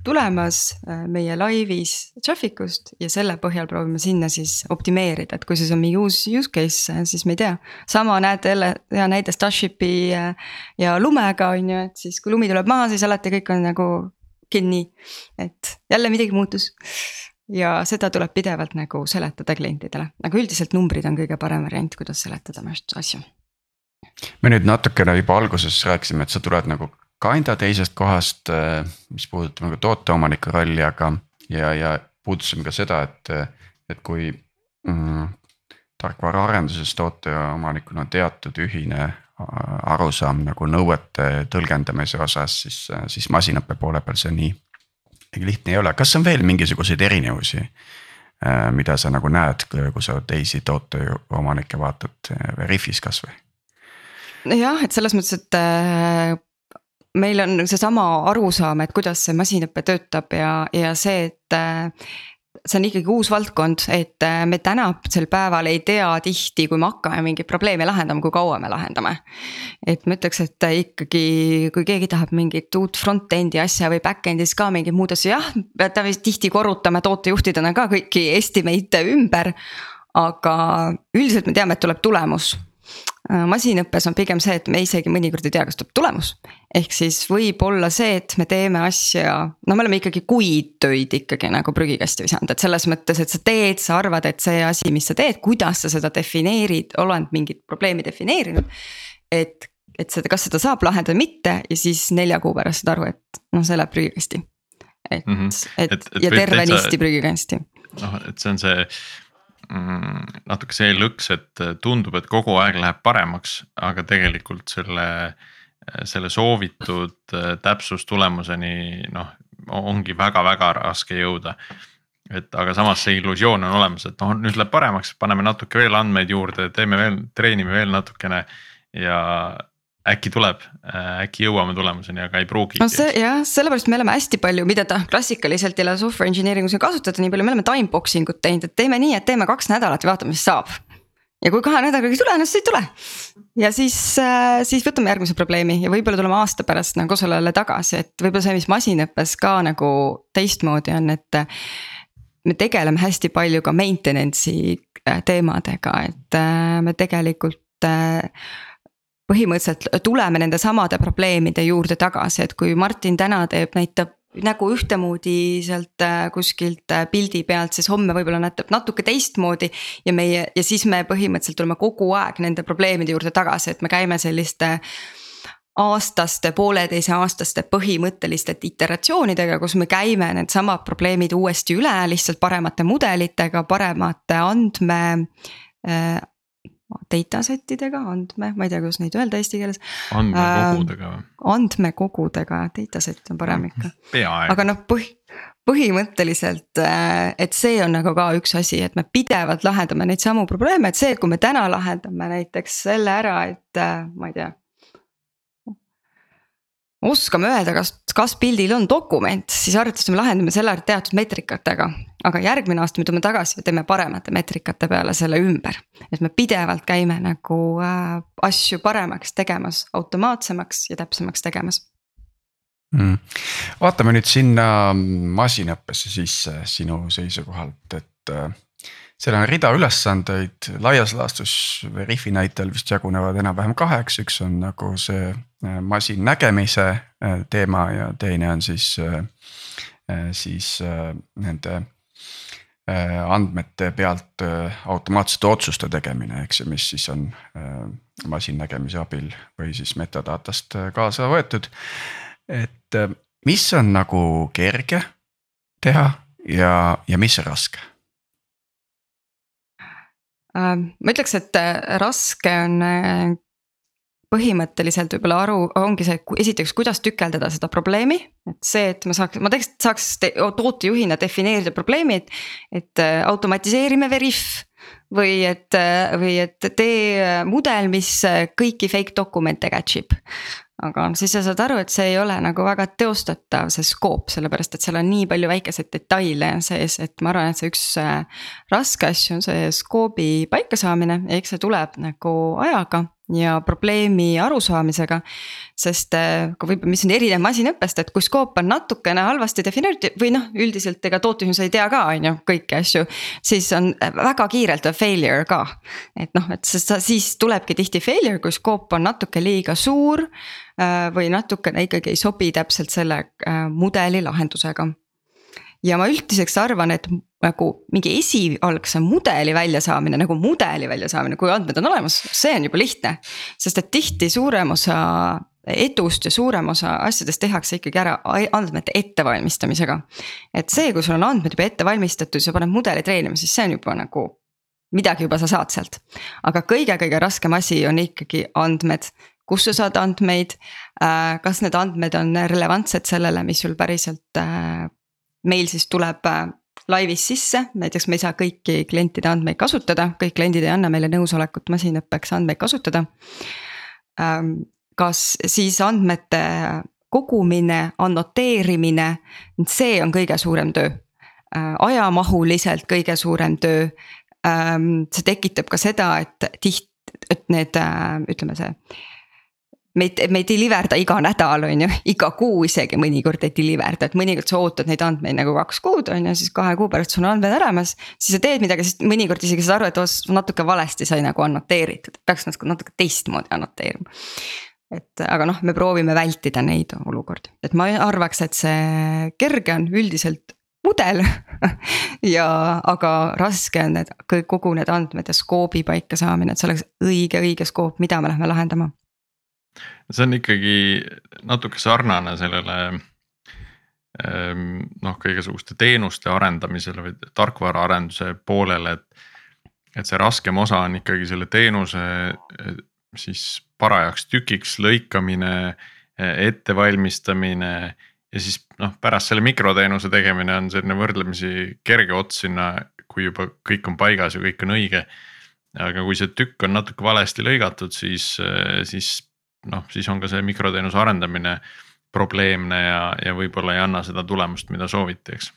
tulemas äh, meie laivis traffic ust ja selle põhjal proovime sinna siis optimeerida, et kui siis on mingi uus use case, siis me ei tea. sama näete jälle hea näide Starshipi ja, ja lumega on ju, et siis kui lumi tuleb maha, siis alati kõik on nagu kinni. et jälle midagi muutus ja seda tuleb pidevalt nagu seletada klientidele, aga üldiselt numbrid on kõige parem variant, kuidas seletada asju. me nüüd natukene juba alguses rääkisime, et sa tuled nagu kinda teisest kohast, äh, mis puudutab nagu tooteomaniku rolli, aga ja, ja puudutasime ka seda, et, et kui mm, tarkvaraarenduses tooteomanikul on teatud ühine äh, arusaam nagu nõuete tõlgendamise osas, siis, siis masinõppe poole peal see nii lihtne ei ole, kas on veel mingisuguseid erinevusi? Äh, mida sa nagu näed, kui sa teisi tooteomanikke vaatad Veriffis kasvõi? jah, et selles mõttes, et meil on seesama arusaam, et kuidas see masinõpe töötab ja, ja see, et äh, see on ikkagi uus valdkond, et äh, me tänasel päeval ei tea tihti, kui me hakkame mingeid probleeme lahendama, kui kaua me lahendame. et ma ütleks, et ikkagi, kui keegi tahab mingit uut front-end'i asja või back-end'is ka mingeid muudatusi, jah, tihti korrutame tootejuhtidena ka kõiki estimate ümber. aga üldiselt me teame, et tuleb tulemus Äh, masinõppes on pigem see, et me isegi mõnikord ei tea, kas tuleb tulemus. ehk siis võib olla see, et me teeme asja, no me oleme ikkagi kuid töid ikkagi nagu prügikasti visanud, et selles mõttes, et sa teed, sa arvad, et see asi, mis sa teed, kuidas sa seda defineerid, oled mingit probleemi defineerinud. et, et seda, kas seda saab lahendada või mitte ja siis nelja kuu pärast saad aru, et noh, see läheb prügikasti. et mm, -hmm. et, et, et ja tervenisti prügikasti. noh, et see on see natuke see lõks, et tundub, et kogu aeg läheb paremaks, aga tegelikult selle, selle soovitud äh, täpsustulemuseni noh, ongi väga-väga raske jõuda. et aga samas see illusioon on olemas, et noh, nüüd läheb paremaks, paneme natuke veel andmeid juurde, teeme veel, treenime veel natukene ja äkki tuleb, äh, äkki jõuame tulemuseni, aga ei pruugi. no see jah, sellepärast me oleme hästi palju, mida ta klassikaliselt jälle software engineering us on kasutada, nii palju me oleme time boxing ut teinud, et teeme nii, et teeme kaks nädalat ja vaatame, mis saab. ja kui kahe nädalaga ei tule, no siis ei tule. ja siis, äh, siis võtame järgmise probleemi ja võib-olla tuleme aasta pärast nagu sellele tagasi, et võib-olla see, mis masinõppes ka nagu teistmoodi on, et. me tegeleme hästi palju ka maintenance'i äh, teemadega, et me tegelikult põhimõtteliselt tuleme nende samade probleemide juurde tagasi, et kui Martin täna teeb, näitab nägu ühtemoodi sealt äh, kuskilt äh, pildi pealt, siis homme võib-olla näitab natuke teistmoodi. ja meie ja siis me põhimõtteliselt tuleme kogu aeg nende probleemide juurde tagasi, et me käime selliste aastaste, pooleteise aastaste põhimõtteliste iteratsioonidega, kus me käime needsamad probleemid uuesti üle lihtsalt paremate mudelitega, paremate andme äh, dataset idega, andme, ma ei tea, kuidas neid öelda eesti keeles. andmekogudega või? Äh, andmekogudega, dataset on parem ikka. peaaegu. aga noh, põhi, põhimõtteliselt, äh, et see on nagu ka üks asi, et me pidevalt lahendame neid samu probleeme, et see, et kui me täna lahendame näiteks selle ära, et äh, ma ei tea oskame öelda, kas, kas pildil on dokument, siis arvatavasti me lahendame selle teatud meetrikatega. aga järgmine aasta me tuleme tagasi ja teeme paremate meetrikate peale selle ümber. et me pidevalt käime nagu äh, asju paremaks tegemas, automaatsemaks ja täpsemaks tegemas mm.. vaatame nüüd sinna masinõppesse sisse sinu seisukohalt, et äh, seal on rida ülesandeid, laias laastus Veriffi näitel vist jagunevad enam-vähem kaheks, üks on nagu see äh, masinnägemise äh, teema ja teine on siis, äh, siis nende andmete pealt automaatsete otsuste tegemine, eks ju, mis siis on masinnägemise abil või siis metadatast kaasa võetud. et mis on nagu kerge teha ja, ja mis raske ma ütleks, et äh, raske on äh, põhimõtteliselt võib-olla aru, ongi see, esiteks, kuidas tükeldada seda probleemi. et see, et ma saaks, ma tegelikult saaks te, tootejuhina defineerida probleemi, et, et äh, automatiseerime Veriff. või et, või et tee mudel, mis kõiki fake dokumente catch ib. Aga siis sa saad aru, et see ei ole nagu väga teostatav, see skoop, sellepärast et seal on nii palju väikeseid detaile sees, et ma arvan, et see üks äh, raske asju on see skoobi paikasaamine ja eks see tuleb nagu ajaga ja probleemi arusaamisega. sest äh, kui võib-olla, mis on erinev masinõppest, et kui skoop on natukene halvasti defineeritud või noh, üldiselt ega tootmisjuhis ei tea ka, on ju, kõiki asju. siis on väga kiirelt on failure ka. et noh, et siis tulebki tihti failure, kui skoop on natuke liiga suur. Äh, või natukene ikkagi ei sobi täpselt selle äh, mudeli lahendusega ja ma üldiseks arvan, et nagu mingi esialgse mudeli väljasaamine nagu mudeli väljasaamine, kui andmed on olemas, see on juba lihtne. sest et tihti suurem osa edust ja suurem osa asjadest tehakse ikkagi ära andmete ettevalmistamisega. et see, kui sul on andmed juba ette valmistatud, sa paned mudeli treenima, siis see on juba nagu midagi juba sa saad sealt. aga kõige-kõige raskem asi on ikkagi andmed, kus sa saad andmeid. Äh, kas need andmed on relevantsed sellele, mis sul päriselt äh, meil siis tuleb äh, laivis sisse, näiteks me ei saa kõiki klientide andmeid kasutada, kõik kliendid ei anna meile nõusolekut masinõppeks andmeid kasutada. Ähm, kas siis andmete kogumine, annoteerimine, see on kõige suurem töö. Äh, ajamahuliselt kõige suurem töö. Ähm, see tekitab ka seda, et tiht-, et need äh, ütleme, see me ei, me ei deliver da iga nädal, on ju, iga kuu isegi mõnikord ei deliver da, et mõnikord sa ootad neid andmeid nagu kaks kuud on ju, siis kahe kuu pärast sul on andmed olemas. siis sa teed midagi, siis mõnikord isegi saad aru, et natuke valesti sai nagu annoteeritud, peaks natuke, natuke teistmoodi annoteerima. et aga noh, me proovime vältida neid olukordi, et ma arvaks, et see kerge on üldiselt mudel ja, aga raske on need kogu need andmed ja skoobi paika saamine, et see oleks õige, õige skoop, mida me lähme lahendama see on ikkagi natuke sarnane sellele ehm, noh, kõigisuguste teenuste arendamisele või tarkvaraarenduse poolele, et. et see raskem osa on ikkagi selle teenuse siis parajaks tükiks lõikamine, ettevalmistamine. ja siis noh, pärast selle mikroteenuse tegemine on selline võrdlemisi kerge ots sinna, kui juba kõik on paigas ja kõik on õige aga kui see tükk on natuke valesti lõigatud, siis, siis noh, siis on ka see mikroteenuse arendamine probleemne ja, ja võib-olla ei anna seda tulemust, mida sooviti, eks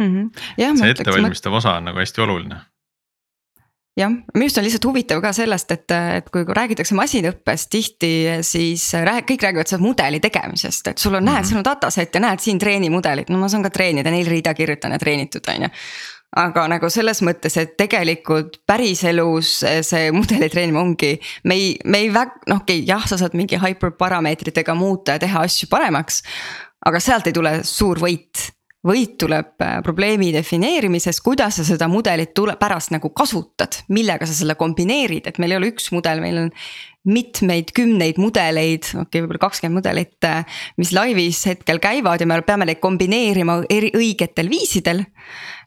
mm. -hmm. see ettevalmistav osa on nagu hästi oluline jah, minu arust on lihtsalt huvitav ka sellest, et, et kui räägitakse masinõppest tihti, siis rääg, kõik räägivad sellest mudeli tegemisest, et sul on mm, -hmm. näed, sul on dataset ja näed siin treenimudelit, no ma saan ka treenida, neil rida kirjutan ja treenitud, on ju aga nagu selles mõttes, et tegelikult päriselus see mudeli treenimine ongi, me ei, me ei väg-, noh okei okay,, jah, sa saad mingi hyperparameetritega muuta ja teha asju paremaks. aga sealt ei tule suur võit, võit tuleb äh, probleemi defineerimisest, kuidas sa seda mudelit tule, pärast nagu kasutad, millega sa selle kombineerid, et meil ei ole üks mudel, meil on mitmeid kümneid mudeleid, okei okay,, võib-olla kakskümmend mudelit, äh, mis laivis hetkel käivad ja me peame neid kombineerima eri õigetel viisidel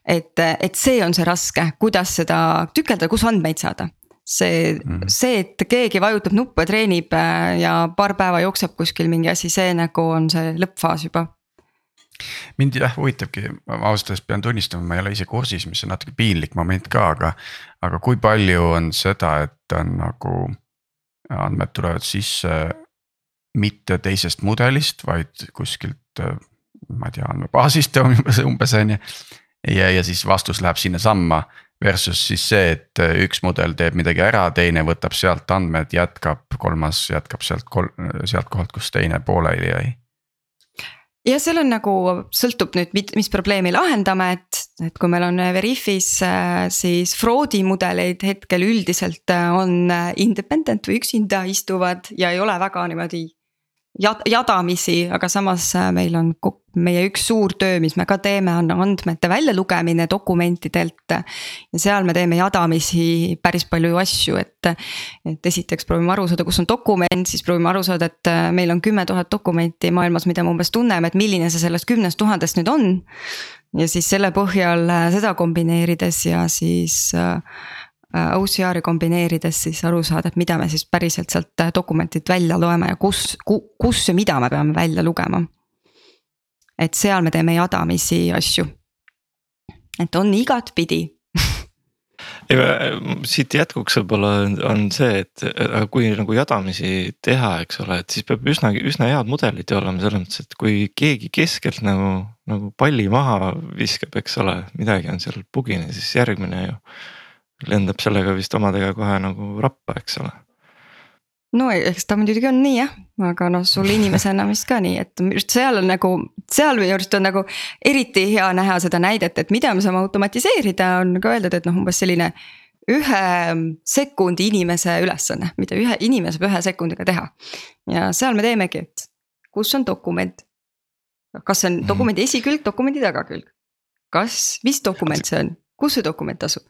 et, et see on see raske, kuidas seda tükeldada, kus andmeid saada see mm, -hmm. see, et keegi vajutab nuppu ja treenib äh, ja paar päeva jookseb kuskil mingi asi, see nagu on see lõppfaas juba. mind jah huvitabki, ma ausalt öeldes pean tunnistama, ma ei ole ise kursis, mis on natuke piinlik moment ka, aga. aga kui palju on seda, et on nagu andmed tulevad sisse mitte teisest mudelist, vaid kuskilt ma ei tea, andmebaasist umbes on ju ja, ja siis vastus läheb sinnasamma. Versus siis see, et äh, üks mudel teeb midagi ära, teine võtab sealt andmed, jätkab, kolmas jätkab sealt kol-, sealt kohalt, kus teine pooleli jäi ja seal on nagu, sõltub nüüd, mis probleemi lahendame, et, et kui meil on Veriffis äh, siis fraudi mudeleid hetkel üldiselt äh, on independent või üksinda istuvad ja ei ole väga niimoodi jadamisi, aga samas äh, meil on meie üks suur töö, mis me ka teeme, on andmete väljalugemine dokumentidelt. ja seal me teeme jadamisi päris palju asju, et, et esiteks proovime aru saada, kus on dokument, siis proovime aru saada, et äh, meil on kümme tuhat dokumenti maailmas, mida me umbes tunneme, et milline see sellest kümnest tuhandest nüüd on. ja siis selle põhjal äh, seda kombineerides ja siis äh, OCR-i kombineerides siis aru saada, et mida me siis päriselt sealt äh, dokumentilt välja loeme ja kus, kus ja mida me peame välja lugema. et seal me teeme jadamisi asju. et on igatpidi siit jätkuks võib-olla on see, et kui nagu jadamisi teha, eks ole, et siis peab üsna, üsna head mudelid ju olema selles mõttes, et kui keegi keskelt nagu, nagu palli maha viskab, eks ole, midagi on seal bugine, siis järgmine ju lendab sellega vist omadega kohe nagu rappa, eks ole no eks ta muidugi on nii jah, aga noh, sul inimesena vist ka nii, et just seal on nagu, seal minu arust on nagu eriti hea näha seda näidet, et mida me saame automatiseerida, on ka öeldud, et noh, umbes selline. ühe sekundi inimese ülesanne, mida ühe inimene saab ühe sekundiga teha. ja seal me teemegi, et kus on dokument. kas see on mhm. dokumendi esikülg, dokumendi tagakülg? kas, mis dokument see on, kus see dokument asub?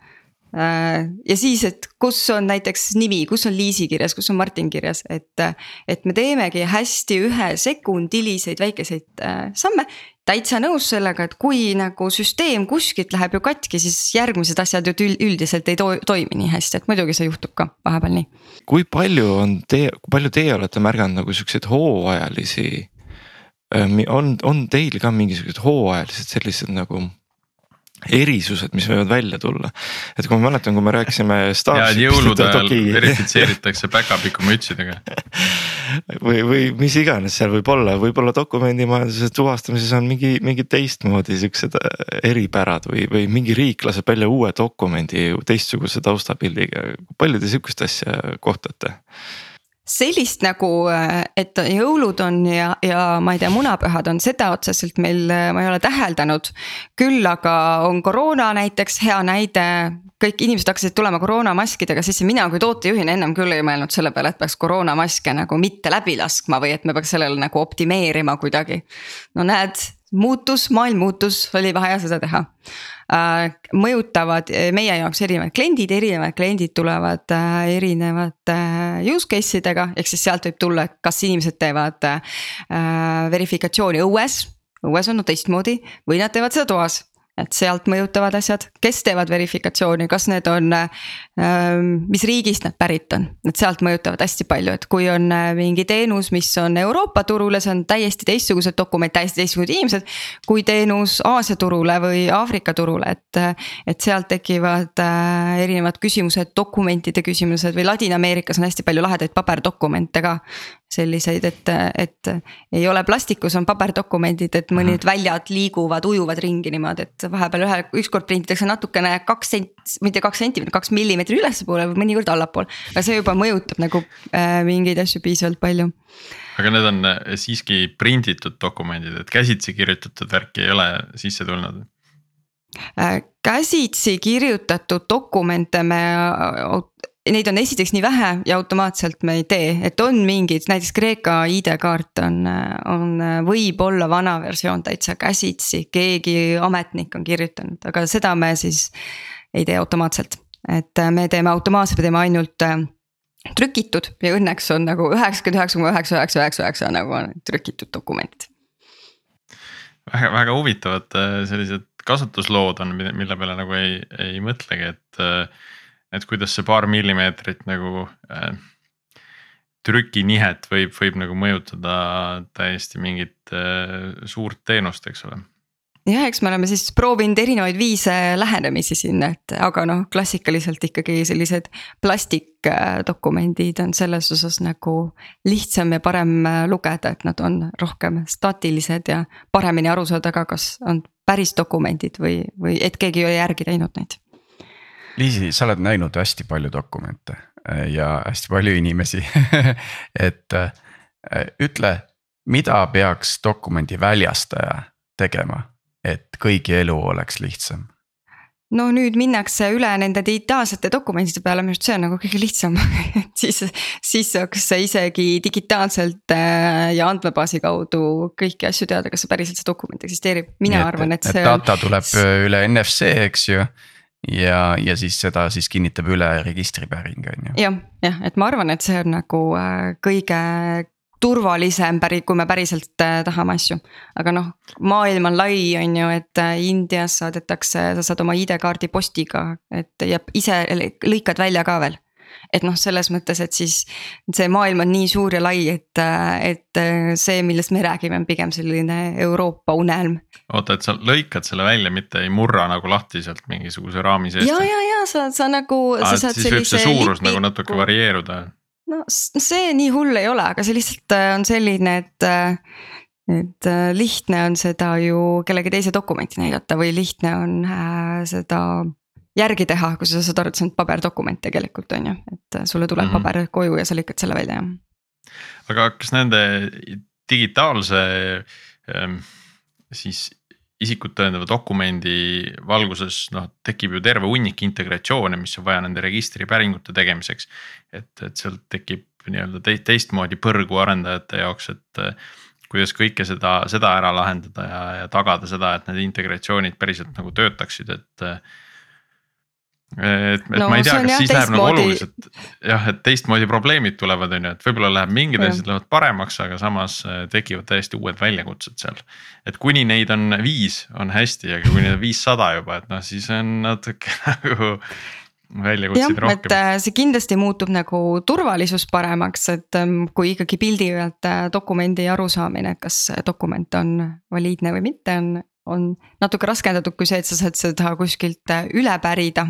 Äh, ja siis, et kus on näiteks nimi, kus on Liisi kirjas, kus on Martin kirjas, et. et me teemegi hästi ühesekundiliseid väikeseid äh, samme. täitsa nõus sellega, et kui nagu süsteem kuskilt läheb ju katki, siis järgmised asjad ju üldiselt ei to toimi nii hästi, et muidugi see juhtub ka vahepeal nii. kui palju on teie, kui palju teie olete märganud nagu siukseid hooajalisi äh, on, on teil ka mingisugused hooajalised sellised nagu erisused, mis võivad välja tulla. et kui ma mäletan, kui me rääkisime. ja jõulude ajal verifitseeritakse päkapiku mütsidega või, või mis iganes seal võib olla, võib-olla dokumendimajanduse tuvastamises on mingi, mingi teistmoodi siuksed äh, eripärad või, või mingi riik laseb välja uue dokumendi teistsuguse taustapildiga. palju te sihukest asja kohtate? Sellist nagu, äh, et jõulud on ja, ja ma ei tea, munapühad on, seda otseselt meil, äh, ma ei ole täheldanud. küll aga on koroona näiteks hea näide, kõik inimesed hakkasid tulema koroonamaskidega sisse, mina kui tootejuhina ennem küll ei mõelnud selle peale, et peaks koroonamaske nagu mitte läbi laskma või et me peaks sellele nagu optimeerima kuidagi. no näed, muutus, maailm muutus, oli vaja seda teha mõjutavad äh, meie jaoks erinevad kliendid, erinevad kliendid tulevad äh, erinevate use case idega, ehk siis sealt võib tulla, kas inimesed teevad verifikatsiooni õues. Õues on no teistmoodi või nad teevad seda toas et sealt mõjutavad asjad, kes teevad verifikatsiooni, kas need on ähm,, mis riigist nad pärit on, et sealt mõjutavad hästi palju, et kui on äh, mingi teenus, mis on Euroopa turule, see on täiesti teistsugused dokumendid, täiesti teistsugused inimesed. kui teenus Aasia turule või Aafrika turule, et, et sealt tekivad äh, erinevad küsimused, dokumentide küsimused või Ladina-Ameerikas on hästi palju lahedaid paberdokumente ka selliseid, et, et ei ole plastikus, on paberdokumendid, et mõned mhm. väljad liiguvad, ujuvad ringi niimoodi, et vahepeal ühe, ükskord prinditakse natukene kaks sent-, mitte kaks sentimeetrit, kaks millimeetrit ülespoole või mõnikord allapoole. aga see juba mõjutab nagu äh, mingeid asju piisavalt palju. aga need on äh, siiski prinditud dokumendid, et käsitsi kirjutatud värki ei ole sisse tulnud? Äh, käsitsi kirjutatud dokumente me neid on esiteks nii vähe ja automaatselt me ei tee, et on mingid, näiteks Kreeka ID-kaart on, on, võib-olla vana versioon täitsa käsitsi, keegi ametnik on kirjutanud, aga seda me siis ei tee automaatselt. et me teeme automaatselt, me teeme ainult äh, trükitud ja õnneks on nagu üheksakümmend üheksa koma üheksa, üheksa, üheksa, üheksa nagu on trükitud dokumendid. väga, väga huvitavad äh, sellised kasutuslood on, mille peale nagu ei, ei mõtlegi, et äh, et kuidas see paar millimeetrit nagu äh, trükinihet võib, võib nagu mõjutada täiesti mingit äh, suurt teenust, eks ole. Jah, eks me oleme siis proovinud erinevaid viise lähenemisi siin, et aga noh, klassikaliselt ikkagi sellised plastikdokumendid on selles osas nagu lihtsam ja parem äh, lugeda, et nad on rohkem staatilised ja paremini aru saada ka, kas on päris dokumendid või, või et keegi ei ole järgi teinud neid Liisi, sa oled näinud hästi palju dokumente äh, ja hästi palju inimesi et äh, ütle, mida peaks dokumendi väljastaja tegema, et kõigi elu oleks lihtsam? no nüüd minnakse üle nende digitaalsete dokumentide peale, minu arust see on nagu kõige lihtsam et siis, siis saaks isegi digitaalselt äh, ja andmebaasi kaudu kõiki asju teada, kas see päriselt see dokument eksisteerib, mina Nii, arvan, et see. data tuleb üle NFC, eks ju ja, ja siis seda siis kinnitab üle registripäring on ju. jah, jah, et ma arvan, et see on nagu äh, kõige turvalisem päri-, kui me päriselt äh, tahame asju. aga noh, maailm on lai, on ju, et äh, Indias saadetakse, sa saad oma ID-kaardi postiga, et ja ise lõikad välja ka veel et noh, selles mõttes, et siis see maailm on nii suur ja lai, et, et see, millest me räägime, on pigem selline Euroopa unelm. oota, et sa lõikad selle välja, mitte ei murra nagu lahti sealt mingisuguse raami seest? ja, ja, ja sa, sa nagu. siis võib see suurus lipi... nagu natuke varieeruda. no see nii hull ei ole, aga see lihtsalt äh, on selline, et et äh, lihtne on seda ju kellegi teise dokumenti näidata või lihtne on äh, seda järgi teha, kui sa saad aru, et see on paberdokument tegelikult on ju, et äh, sulle tuleb mm -hmm. paber koju ja sa lükkad selle välja, jah. aga kas nende digitaalse ähm, siis isikut tõendava dokumendi valguses noh, tekib ju terve hunnik integratsioone, mis on vaja nende registripäringute tegemiseks. et, et sealt tekib nii-öelda teistmoodi põrgu arendajate jaoks, et äh, kuidas kõike seda, seda ära lahendada ja, ja tagada seda, et need integratsioonid päriselt nagu töötaksid, et äh, et, et no, ma ei tea, kas siis läheb nagu oluliselt jah, et teistmoodi probleemid tulevad, on ju, et võib-olla läheb mingid asjad lähevad paremaks, aga samas äh, tekivad täiesti uued väljakutsed seal. et kuni neid on viis, on hästi, aga kui neid on viissada juba, et noh, siis on natuke nagu väljakutseid rohkem. et äh, see kindlasti muutub nagu turvalisus paremaks, et ähm, kui ikkagi pildi pealt äh, dokumendi arusaamine, et kas dokument on valiidne või mitte, on on natuke raskendatud kui see, et sa saad seda kuskilt äh, üle pärida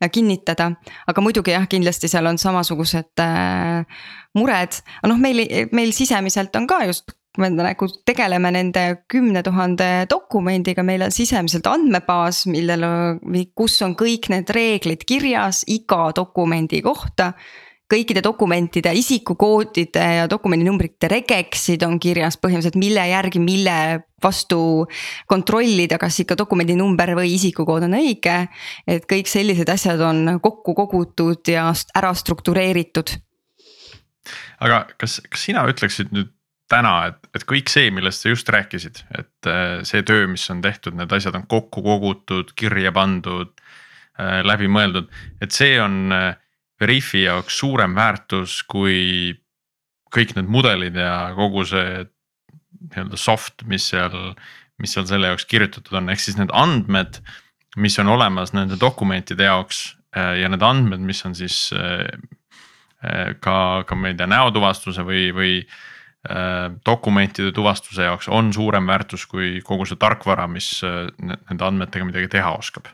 ja kinnitada. aga muidugi jah, kindlasti seal on samasugused äh, mured, aga noh, meil, meil sisemiselt on ka just me nagu tegeleme nende kümne tuhande dokumendiga, meil on sisemiselt andmebaas, millel, kus on kõik need reeglid kirjas iga dokumendi kohta kõikide dokumentide isikukoodide ja dokumendinumbrite regex'id on kirjas põhimõtteliselt, mille järgi, mille vastu kontrollida, kas ikka dokumendi number või isikukood on õige. et kõik sellised asjad on kokku kogutud ja ära struktureeritud. aga kas, kas sina ütleksid nüüd täna, et, et kõik see, millest sa just rääkisid, et äh, see töö, mis on tehtud, need asjad on kokku kogutud, kirja pandud, äh, läbi mõeldud, et see on äh, Veriffi jaoks suurem väärtus kui kõik need mudelid ja kogu see nii-öelda soft, mis seal, mis seal selle jaoks kirjutatud on, ehk siis need andmed, mis on olemas nende dokumentide jaoks äh, ja need andmed, mis on siis äh, äh, ka, ka ma ei tea, näotuvastuse või, või dokumentide tuvastuse jaoks on suurem väärtus kui kogu see tarkvara, mis nende andmetega midagi teha oskab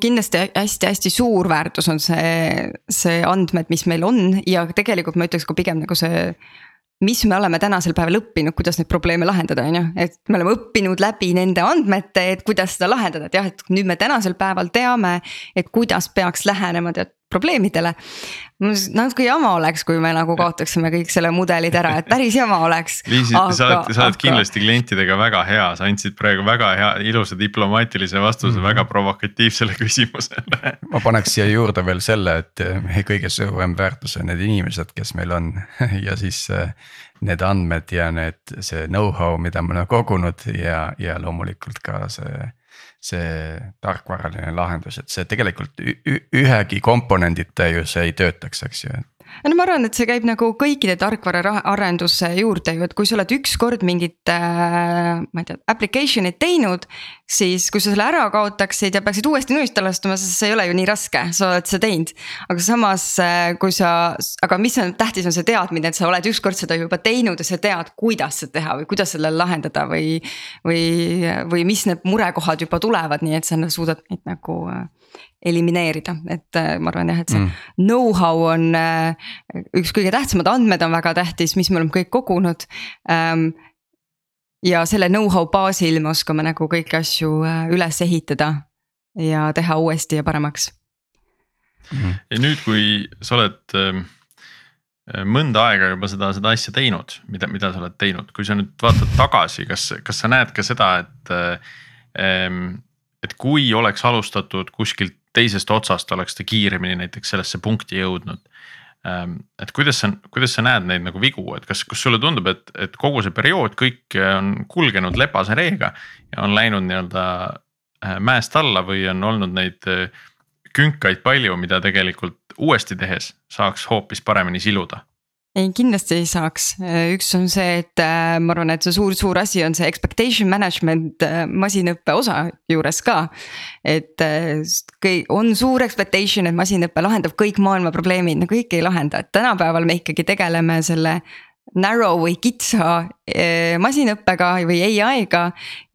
kindlasti hästi-hästi suur väärtus on see, see andmed, mis meil on ja tegelikult ma ütleks ka pigem nagu see mis me oleme tänasel päeval õppinud, kuidas neid probleeme lahendada, on ju, et me oleme õppinud läbi nende andmete, et kuidas seda lahendada, et jah, et nüüd me tänasel päeval teame, et kuidas peaks lähenema tead probleemidele. natuke jama oleks, kui me nagu kaotaksime kõik selle mudelid ära, et päris jama oleks. Liisi, sa oled, sa oled aga... kindlasti klientidega väga hea, sa andsid praegu väga hea, ilusa diplomaatilise vastuse mm -hmm. väga provokatiivsele küsimusele ma paneks siia juurde veel selle, et meie kõige suurem väärtus on need inimesed, kes meil on ja siis eh, need andmed ja need, see know-how, mida me oleme kogunud ja, ja loomulikult ka see see tarkvaraline lahendus, et see tegelikult ühegi komponendita ju see ei töötaks, eks ju, no ma arvan, et see käib nagu kõikide tarkvaraarenduse juurde ju, et kui sa oled ükskord mingit äh,, ma ei tea, application'it teinud. siis kui sa selle ära kaotaksid ja peaksid uuesti nullist alustama, siis see ei ole ju nii raske, sa oled seda teinud. aga samas, äh, kui sa, aga mis on tähtis, on see teadmine, et sa oled ükskord seda juba teinud ja sa tead, kuidas seda teha või kuidas selle lahendada või. või, või mis need murekohad juba tulevad, nii et sa suudad neid nagu äh, elimineerida, et äh, ma arvan jah, et see mm. know-how on äh, üks kõige tähtsamad, andmed on väga tähtis, mis me oleme kõik kogunud ähm,. ja selle know-how baasil me oskame nagu kõiki asju äh, üles ehitada ja teha uuesti ja paremaks mm.. ja nüüd, kui sa oled ähm, mõnda aega juba seda, seda asja teinud, mida, mida sa oled teinud, kui sa nüüd vaatad tagasi, kas, kas sa näed ka seda, et ähm, et kui oleks alustatud kuskilt teisest otsast, oleks ta kiiremini näiteks sellesse punkti jõudnud. Ähm, et kuidas sa, kuidas sa näed neid nagu vigu, et kas, kas sulle tundub, et, et kogu see periood, kõik on kulgenud lepase reega ja on läinud nii-öelda äh, mäest alla või on olnud neid äh, künkaid palju, mida tegelikult uuesti tehes saaks hoopis paremini siluda ei, kindlasti ei saaks, üks on see, et äh, ma arvan, et see suur-suur asi on see expectation management äh, masinõppe osa juures ka. et äh, kõik on suur expectation, et masinõpe lahendab kõik maailma probleemid, no kõik ei lahenda, et tänapäeval me ikkagi tegeleme selle narrow või kitsa masinõppega või ai-ga.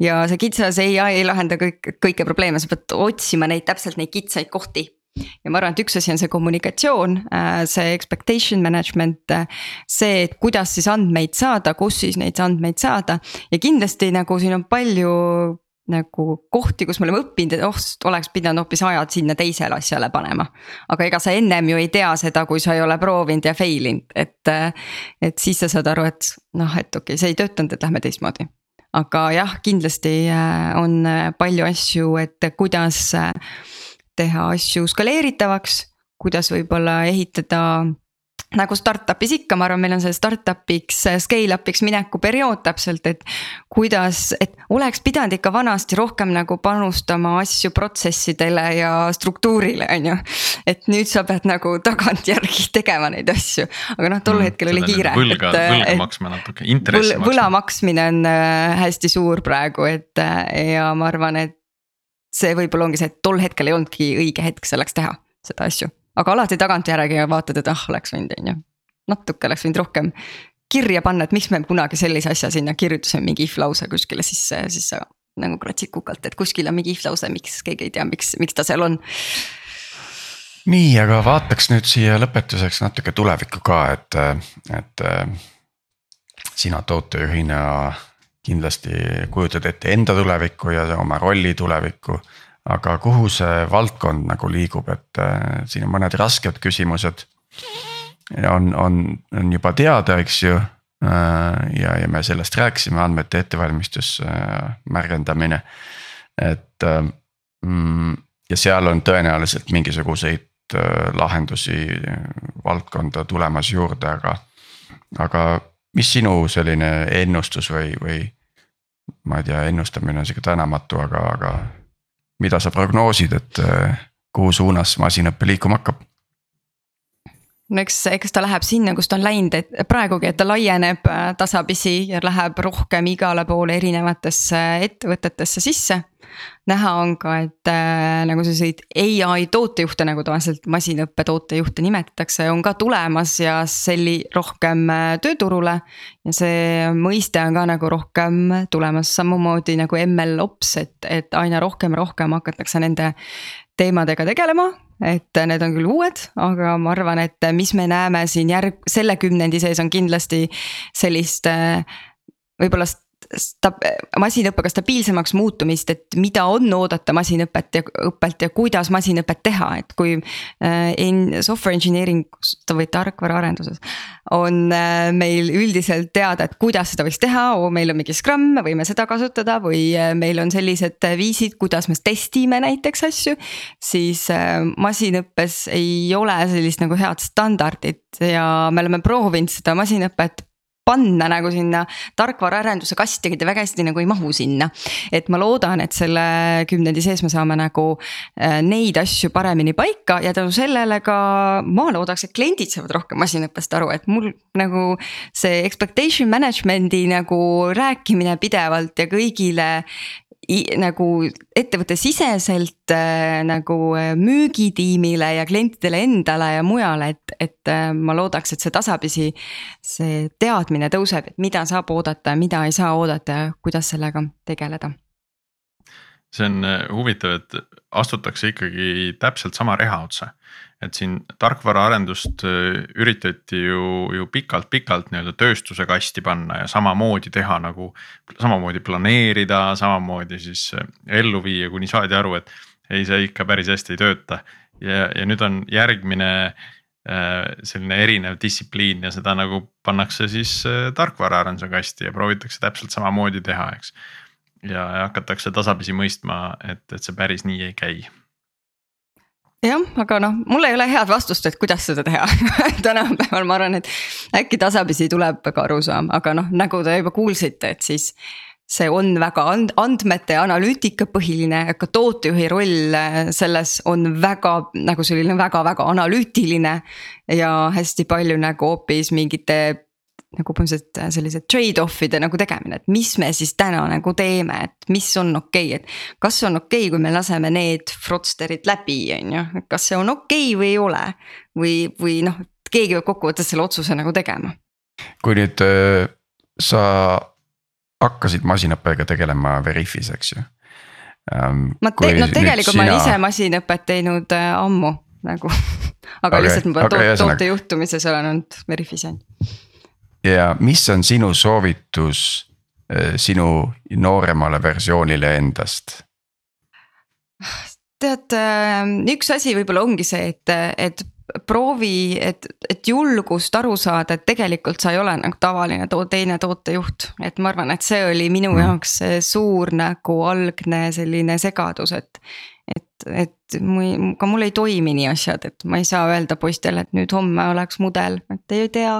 ja see kitsas ai ei lahenda kõik, kõiki probleeme, sa pead otsima neid täpselt neid kitsaid kohti ja ma arvan, et üks asi on see kommunikatsioon, äh, see expectation management, äh, see, et kuidas siis andmeid saada, kus siis neid andmeid saada ja kindlasti nagu siin on palju nagu kohti, kus me oleme õppinud, et oh, oleks pidanud hoopis ajad sinna teisele asjale panema. aga ega sa ennem ju ei tea seda, kui sa ei ole proovinud ja fail inud, et, äh, et siis sa saad aru, et noh, et okei okay,, see ei töötanud, et lähme teistmoodi aga jah, kindlasti on palju asju, et kuidas teha asju skaleeritavaks, kuidas võib-olla ehitada nagu startup'is ikka, ma arvan, meil on see startup'iks, scale-up'iks mineku periood täpselt, et. kuidas, et oleks pidanud ikka vanasti rohkem nagu panustama asju protsessidele ja struktuurile, on ju. et nüüd sa pead nagu tagantjärgi tegema neid asju, aga noh, tol mm, hetkel oli kiire. võlga, võlga maksma natuke, intressi maksma. võla maksmine on äh, hästi suur praegu, et äh, ja ma arvan, et see võib-olla ongi see, et tol hetkel ei olnudki õige hetk selleks teha seda asju. aga alati tagantjärgi vaatad, et ah, oleks võinud, on ju. natuke oleks võinud rohkem kirja panna, et miks me kunagi sellise asja sinna kirjutasime mingi if lause kuskile sisse ja siis sa nagu kratsid kukalt, et kuskil on mingi if lause, miks keegi ei tea, miks, miks ta seal on. nii, aga vaataks nüüd siia lõpetuseks natuke tulevikku ka, et, et sina tootejuhina kindlasti kujutad ette enda tulevikku ja oma rolli tulevikku. aga kuhu see valdkond nagu liigub, et äh, siin on mõned rasked küsimused. on, on, on juba teada, eks ju äh,. ja, ja me sellest rääkisime, andmete ettevalmistus äh,, märgendamine, et mm, ja seal on tõenäoliselt mingisuguseid lahendusi valdkonda tulemas juurde, aga, aga mis sinu selline ennustus või, või ma ei tea, ennustamine on sihuke tänamatu, aga, aga mida sa prognoosid, et eh, kuhu suunas masinõpe liikuma hakkab? No eks, eks ta läheb sinna, kus ta on läinud, et praegugi, et ta laieneb äh, tasapisi ja läheb rohkem igale poole erinevatesse ettevõtetesse sisse. näha on ka, et äh, nagu selliseid ai tootejuhte, nagu tavaliselt masinõppe tootejuhte nimetatakse, on ka tulemas ja selli- rohkem äh, tööturule. ja see mõiste on ka nagu rohkem tulemas, samamoodi nagu ML ops, et, et aina rohkem, rohkem hakatakse nende teemadega tegelema et need on küll uued, aga ma arvan, et mis me näeme siin järg-, selle kümnendi sees on kindlasti sellist võib-olla sta-, masinõppega stabiilsemaks muutumist, et mida on oodata masinõpet ja õppelt ja kuidas masinõpet teha, et kui äh,. In software engineering või tarkvaraarenduses on äh, meil üldiselt teada, et kuidas seda võiks teha meil on mingi Scrum, me võime seda kasutada või äh, meil on sellised viisid, kuidas me testime näiteks asju. siis masinõppes ei ole sellist nagu head standardit ja me oleme proovinud seda masinõpet panna nagu sinna tarkvaraarenduse kasti, ta väga hästi nagu ei mahu sinna. et ma loodan, et selle kümnendi sees me saame nagu äh, neid asju paremini paika ja tänu sellele ka ma loodaks, et kliendid saavad rohkem masinõppest aru, et mul nagu. see expectation management'i nagu rääkimine pidevalt ja kõigile nagu ettevõttesiseselt äh, nagu äh, müügitiimile ja klientidele endale ja mujale, et, et äh, ma loodaks, et see tasapisi. see teadmine tõuseb, et mida saab oodata ja mida ei saa oodata ja kuidas sellega tegeleda. see on huvitav, et astutakse ikkagi täpselt sama reha otsa et siin tarkvaraarendust äh, üritati ju, ju pikalt-pikalt nii-öelda tööstuse kasti panna ja samamoodi teha nagu. samamoodi planeerida, samamoodi siis äh, ellu viia, kuni saadi aru, et ei, see ikka päris hästi ei tööta. ja, ja nüüd on järgmine äh, selline erinev distsipliin ja seda nagu pannakse siis tarkvaraarenduse kasti ja proovitakse täpselt samamoodi teha, eks. ja hakatakse tasapisi mõistma, et, et see päris nii ei käi jah, aga noh, mul ei ole head vastust, et kuidas seda teha tänapäeval ma arvan, et äkki tasapisi tuleb ka arusaam, aga noh, nagu te juba kuulsite, et siis. see on väga and-, andmete analüütika põhiline, aga tootejuhi roll äh, selles on väga nagu selline väga-väga analüütiline. ja hästi palju nagu hoopis mingite nagu põhimõtteliselt äh, sellised trade-off'ide nagu tegemine, et mis me siis täna nagu teeme, et mis on okei okay,, et. kas on okei okay,, kui me laseme need fraudster'id läbi, on ju, kas see on okei okay või ei ole. või, või noh, keegi peab kokkuvõttes selle otsuse nagu tegema. kui nüüd äh, sa hakkasid masinõppega tegelema Veriffis, eks ju ähm,. ma te-, no tegelikult sina... ma olen ise masinõpet teinud äh, ammu nagu aga okay, lihtsalt ma okay, to toote juhtumises olen olnud Veriffis on. Ja mis on sinu soovitus äh, sinu nooremale versioonile endast? tead, äh, üks asi võib-olla ongi see, et, et proovi, et, et julgust aru saada, et tegelikult sa ei ole nagu tavaline to teine tootejuht. et ma arvan, et see oli minu mm. jaoks suur nagu algne selline segadus, et. Et, et mu, ka mul ei toimi nii asjad, et ma ei saa öelda poistele, et nüüd homme oleks mudel, et ei tea.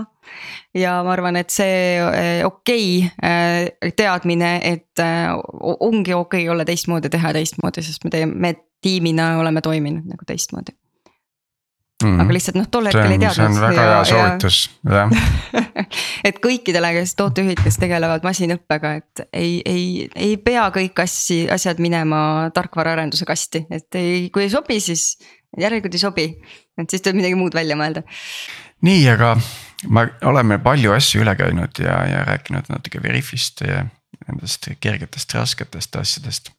ja ma arvan, et see eh, okei okay, eh, teadmine, et eh, ongi okei okay olla teistmoodi, teha teistmoodi, sest me teeme, me tiimina oleme toiminud nagu teistmoodi Mm aga lihtsalt noh, tol hetkel ei teadnud. see on väga hea soovitus, jah et kõikidele, kes tootejuhid, kes tegelevad masinõppega, et ei, ei, ei pea kõik asji, asjad minema tarkvaraarenduse kasti, et ei, kui ei sobi, siis järelikult ei sobi. et siis tuleb midagi muud välja mõelda. nii, aga me oleme palju asju üle käinud ja, ja rääkinud natuke Veriffist ja nendest kergetest, rasketest asjadest.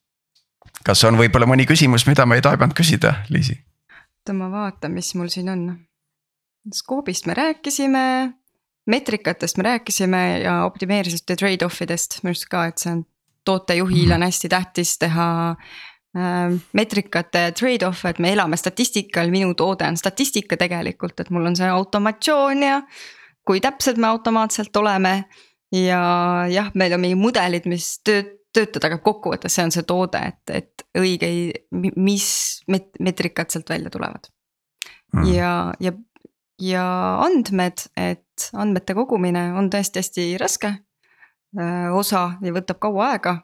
kas on võib-olla mõni küsimus, mida ma ei taibanud küsida, Liisi? Oota, ma vaatan, mis mul siin on. Scope'ist me rääkisime, meetrikatest me rääkisime ja optimeerimisest ja trade-off idest minu arust ka, et see on tootejuhil on hästi tähtis teha äh, meetrikate trade-off, et me elame statistikal, minu toode on statistika tegelikult, et mul on see automatsioon ja. kui täpsed me automaatselt oleme ja jah, meil on mingi mudelid, mis tööt-, töötada, aga kokkuvõttes see on see toode, et, et õige, mis met-, meetrikad sealt välja tulevad. Mm.. ja, ja, ja andmed, et andmete kogumine on tõesti hästi raske. Äh, osa ja võtab kaua aega.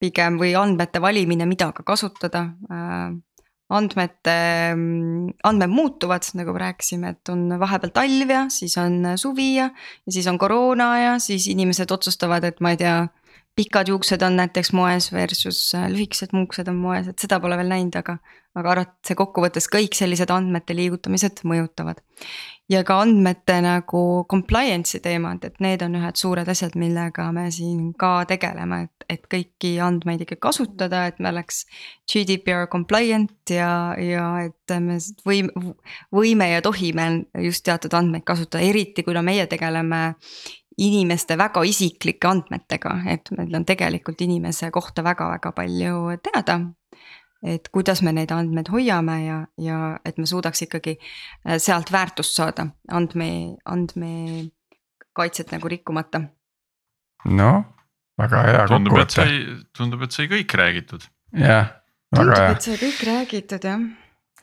pigem või andmete valimine, mida ka kasutada. Äh, andmete, andmed muutuvad, nagu rääkisime, et on vahepeal talv ja siis on suvi ja, ja siis on koroona ja siis inimesed otsustavad, et ma ei tea pikad juuksed on näiteks moes versus äh, lühikesed juuksed on moes, et seda pole veel näinud, aga. aga arvatavasti kokkuvõttes kõik sellised andmete liigutamised mõjutavad. ja ka andmete nagu compliance'i teemad, et need on ühed suured asjad, millega me siin ka tegeleme, et, et kõiki andmeid ikka kasutada, et me oleks. GDPR compliant ja, ja et me võime, võime ja tohime just teatud andmeid kasutada, eriti kuna meie tegeleme inimeste väga isiklike andmetega, et meil on tegelikult inimese kohta väga-väga palju teada. et kuidas me neid andmeid hoiame ja, ja et me suudaks ikkagi äh, sealt väärtust saada, andme, andmekaitset nagu rikkumata. noh, väga hea kokkuvõte. tundub, et sai kõik räägitud. jah, väga tundub, hea. et sai kõik räägitud jah.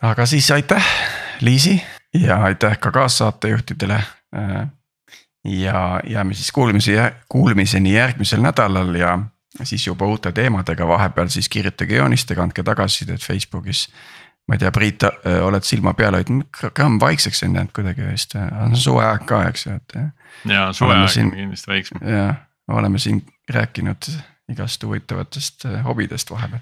aga siis aitäh, Liisi ja aitäh ka kaassaatejuhtidele äh, ja jääme siis kuulmise, kuulmiseni järgmisel nädalal ja siis juba uute teemadega, vahepeal siis kirjutage, joonistage, andke tagasisidet Facebookis. ma ei tea, Priit, oled silma peal hoidnud, gramm vaikseks on jäänud kuidagi vist, on suveaeg ka, eks ju, et. ja suveaeg on kindlasti väiksem. jah, oleme siin rääkinud igast huvitavatest hobidest vahepeal.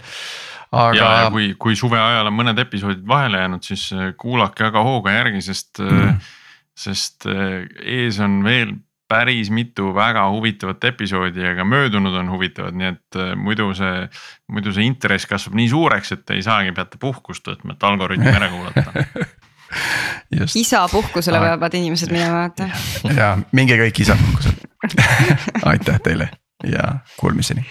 aga. ja, ja kui, kui suve ajal on mõned episoodid vahele jäänud, siis kuulake aga hooga järgi, sest mm sest äh, ees on veel päris mitu väga huvitavat episoodi ja ka möödunud on huvitavad, nii et äh, muidu see, muidu see interess kasvab nii suureks, et ei saagi, peate puhkust võtma, et algoritmi ära kuulata isapuhkusele peavad inimesed minema, vaata. ja minge kõik isapuhkusele aitäh teile ja kuulmiseni.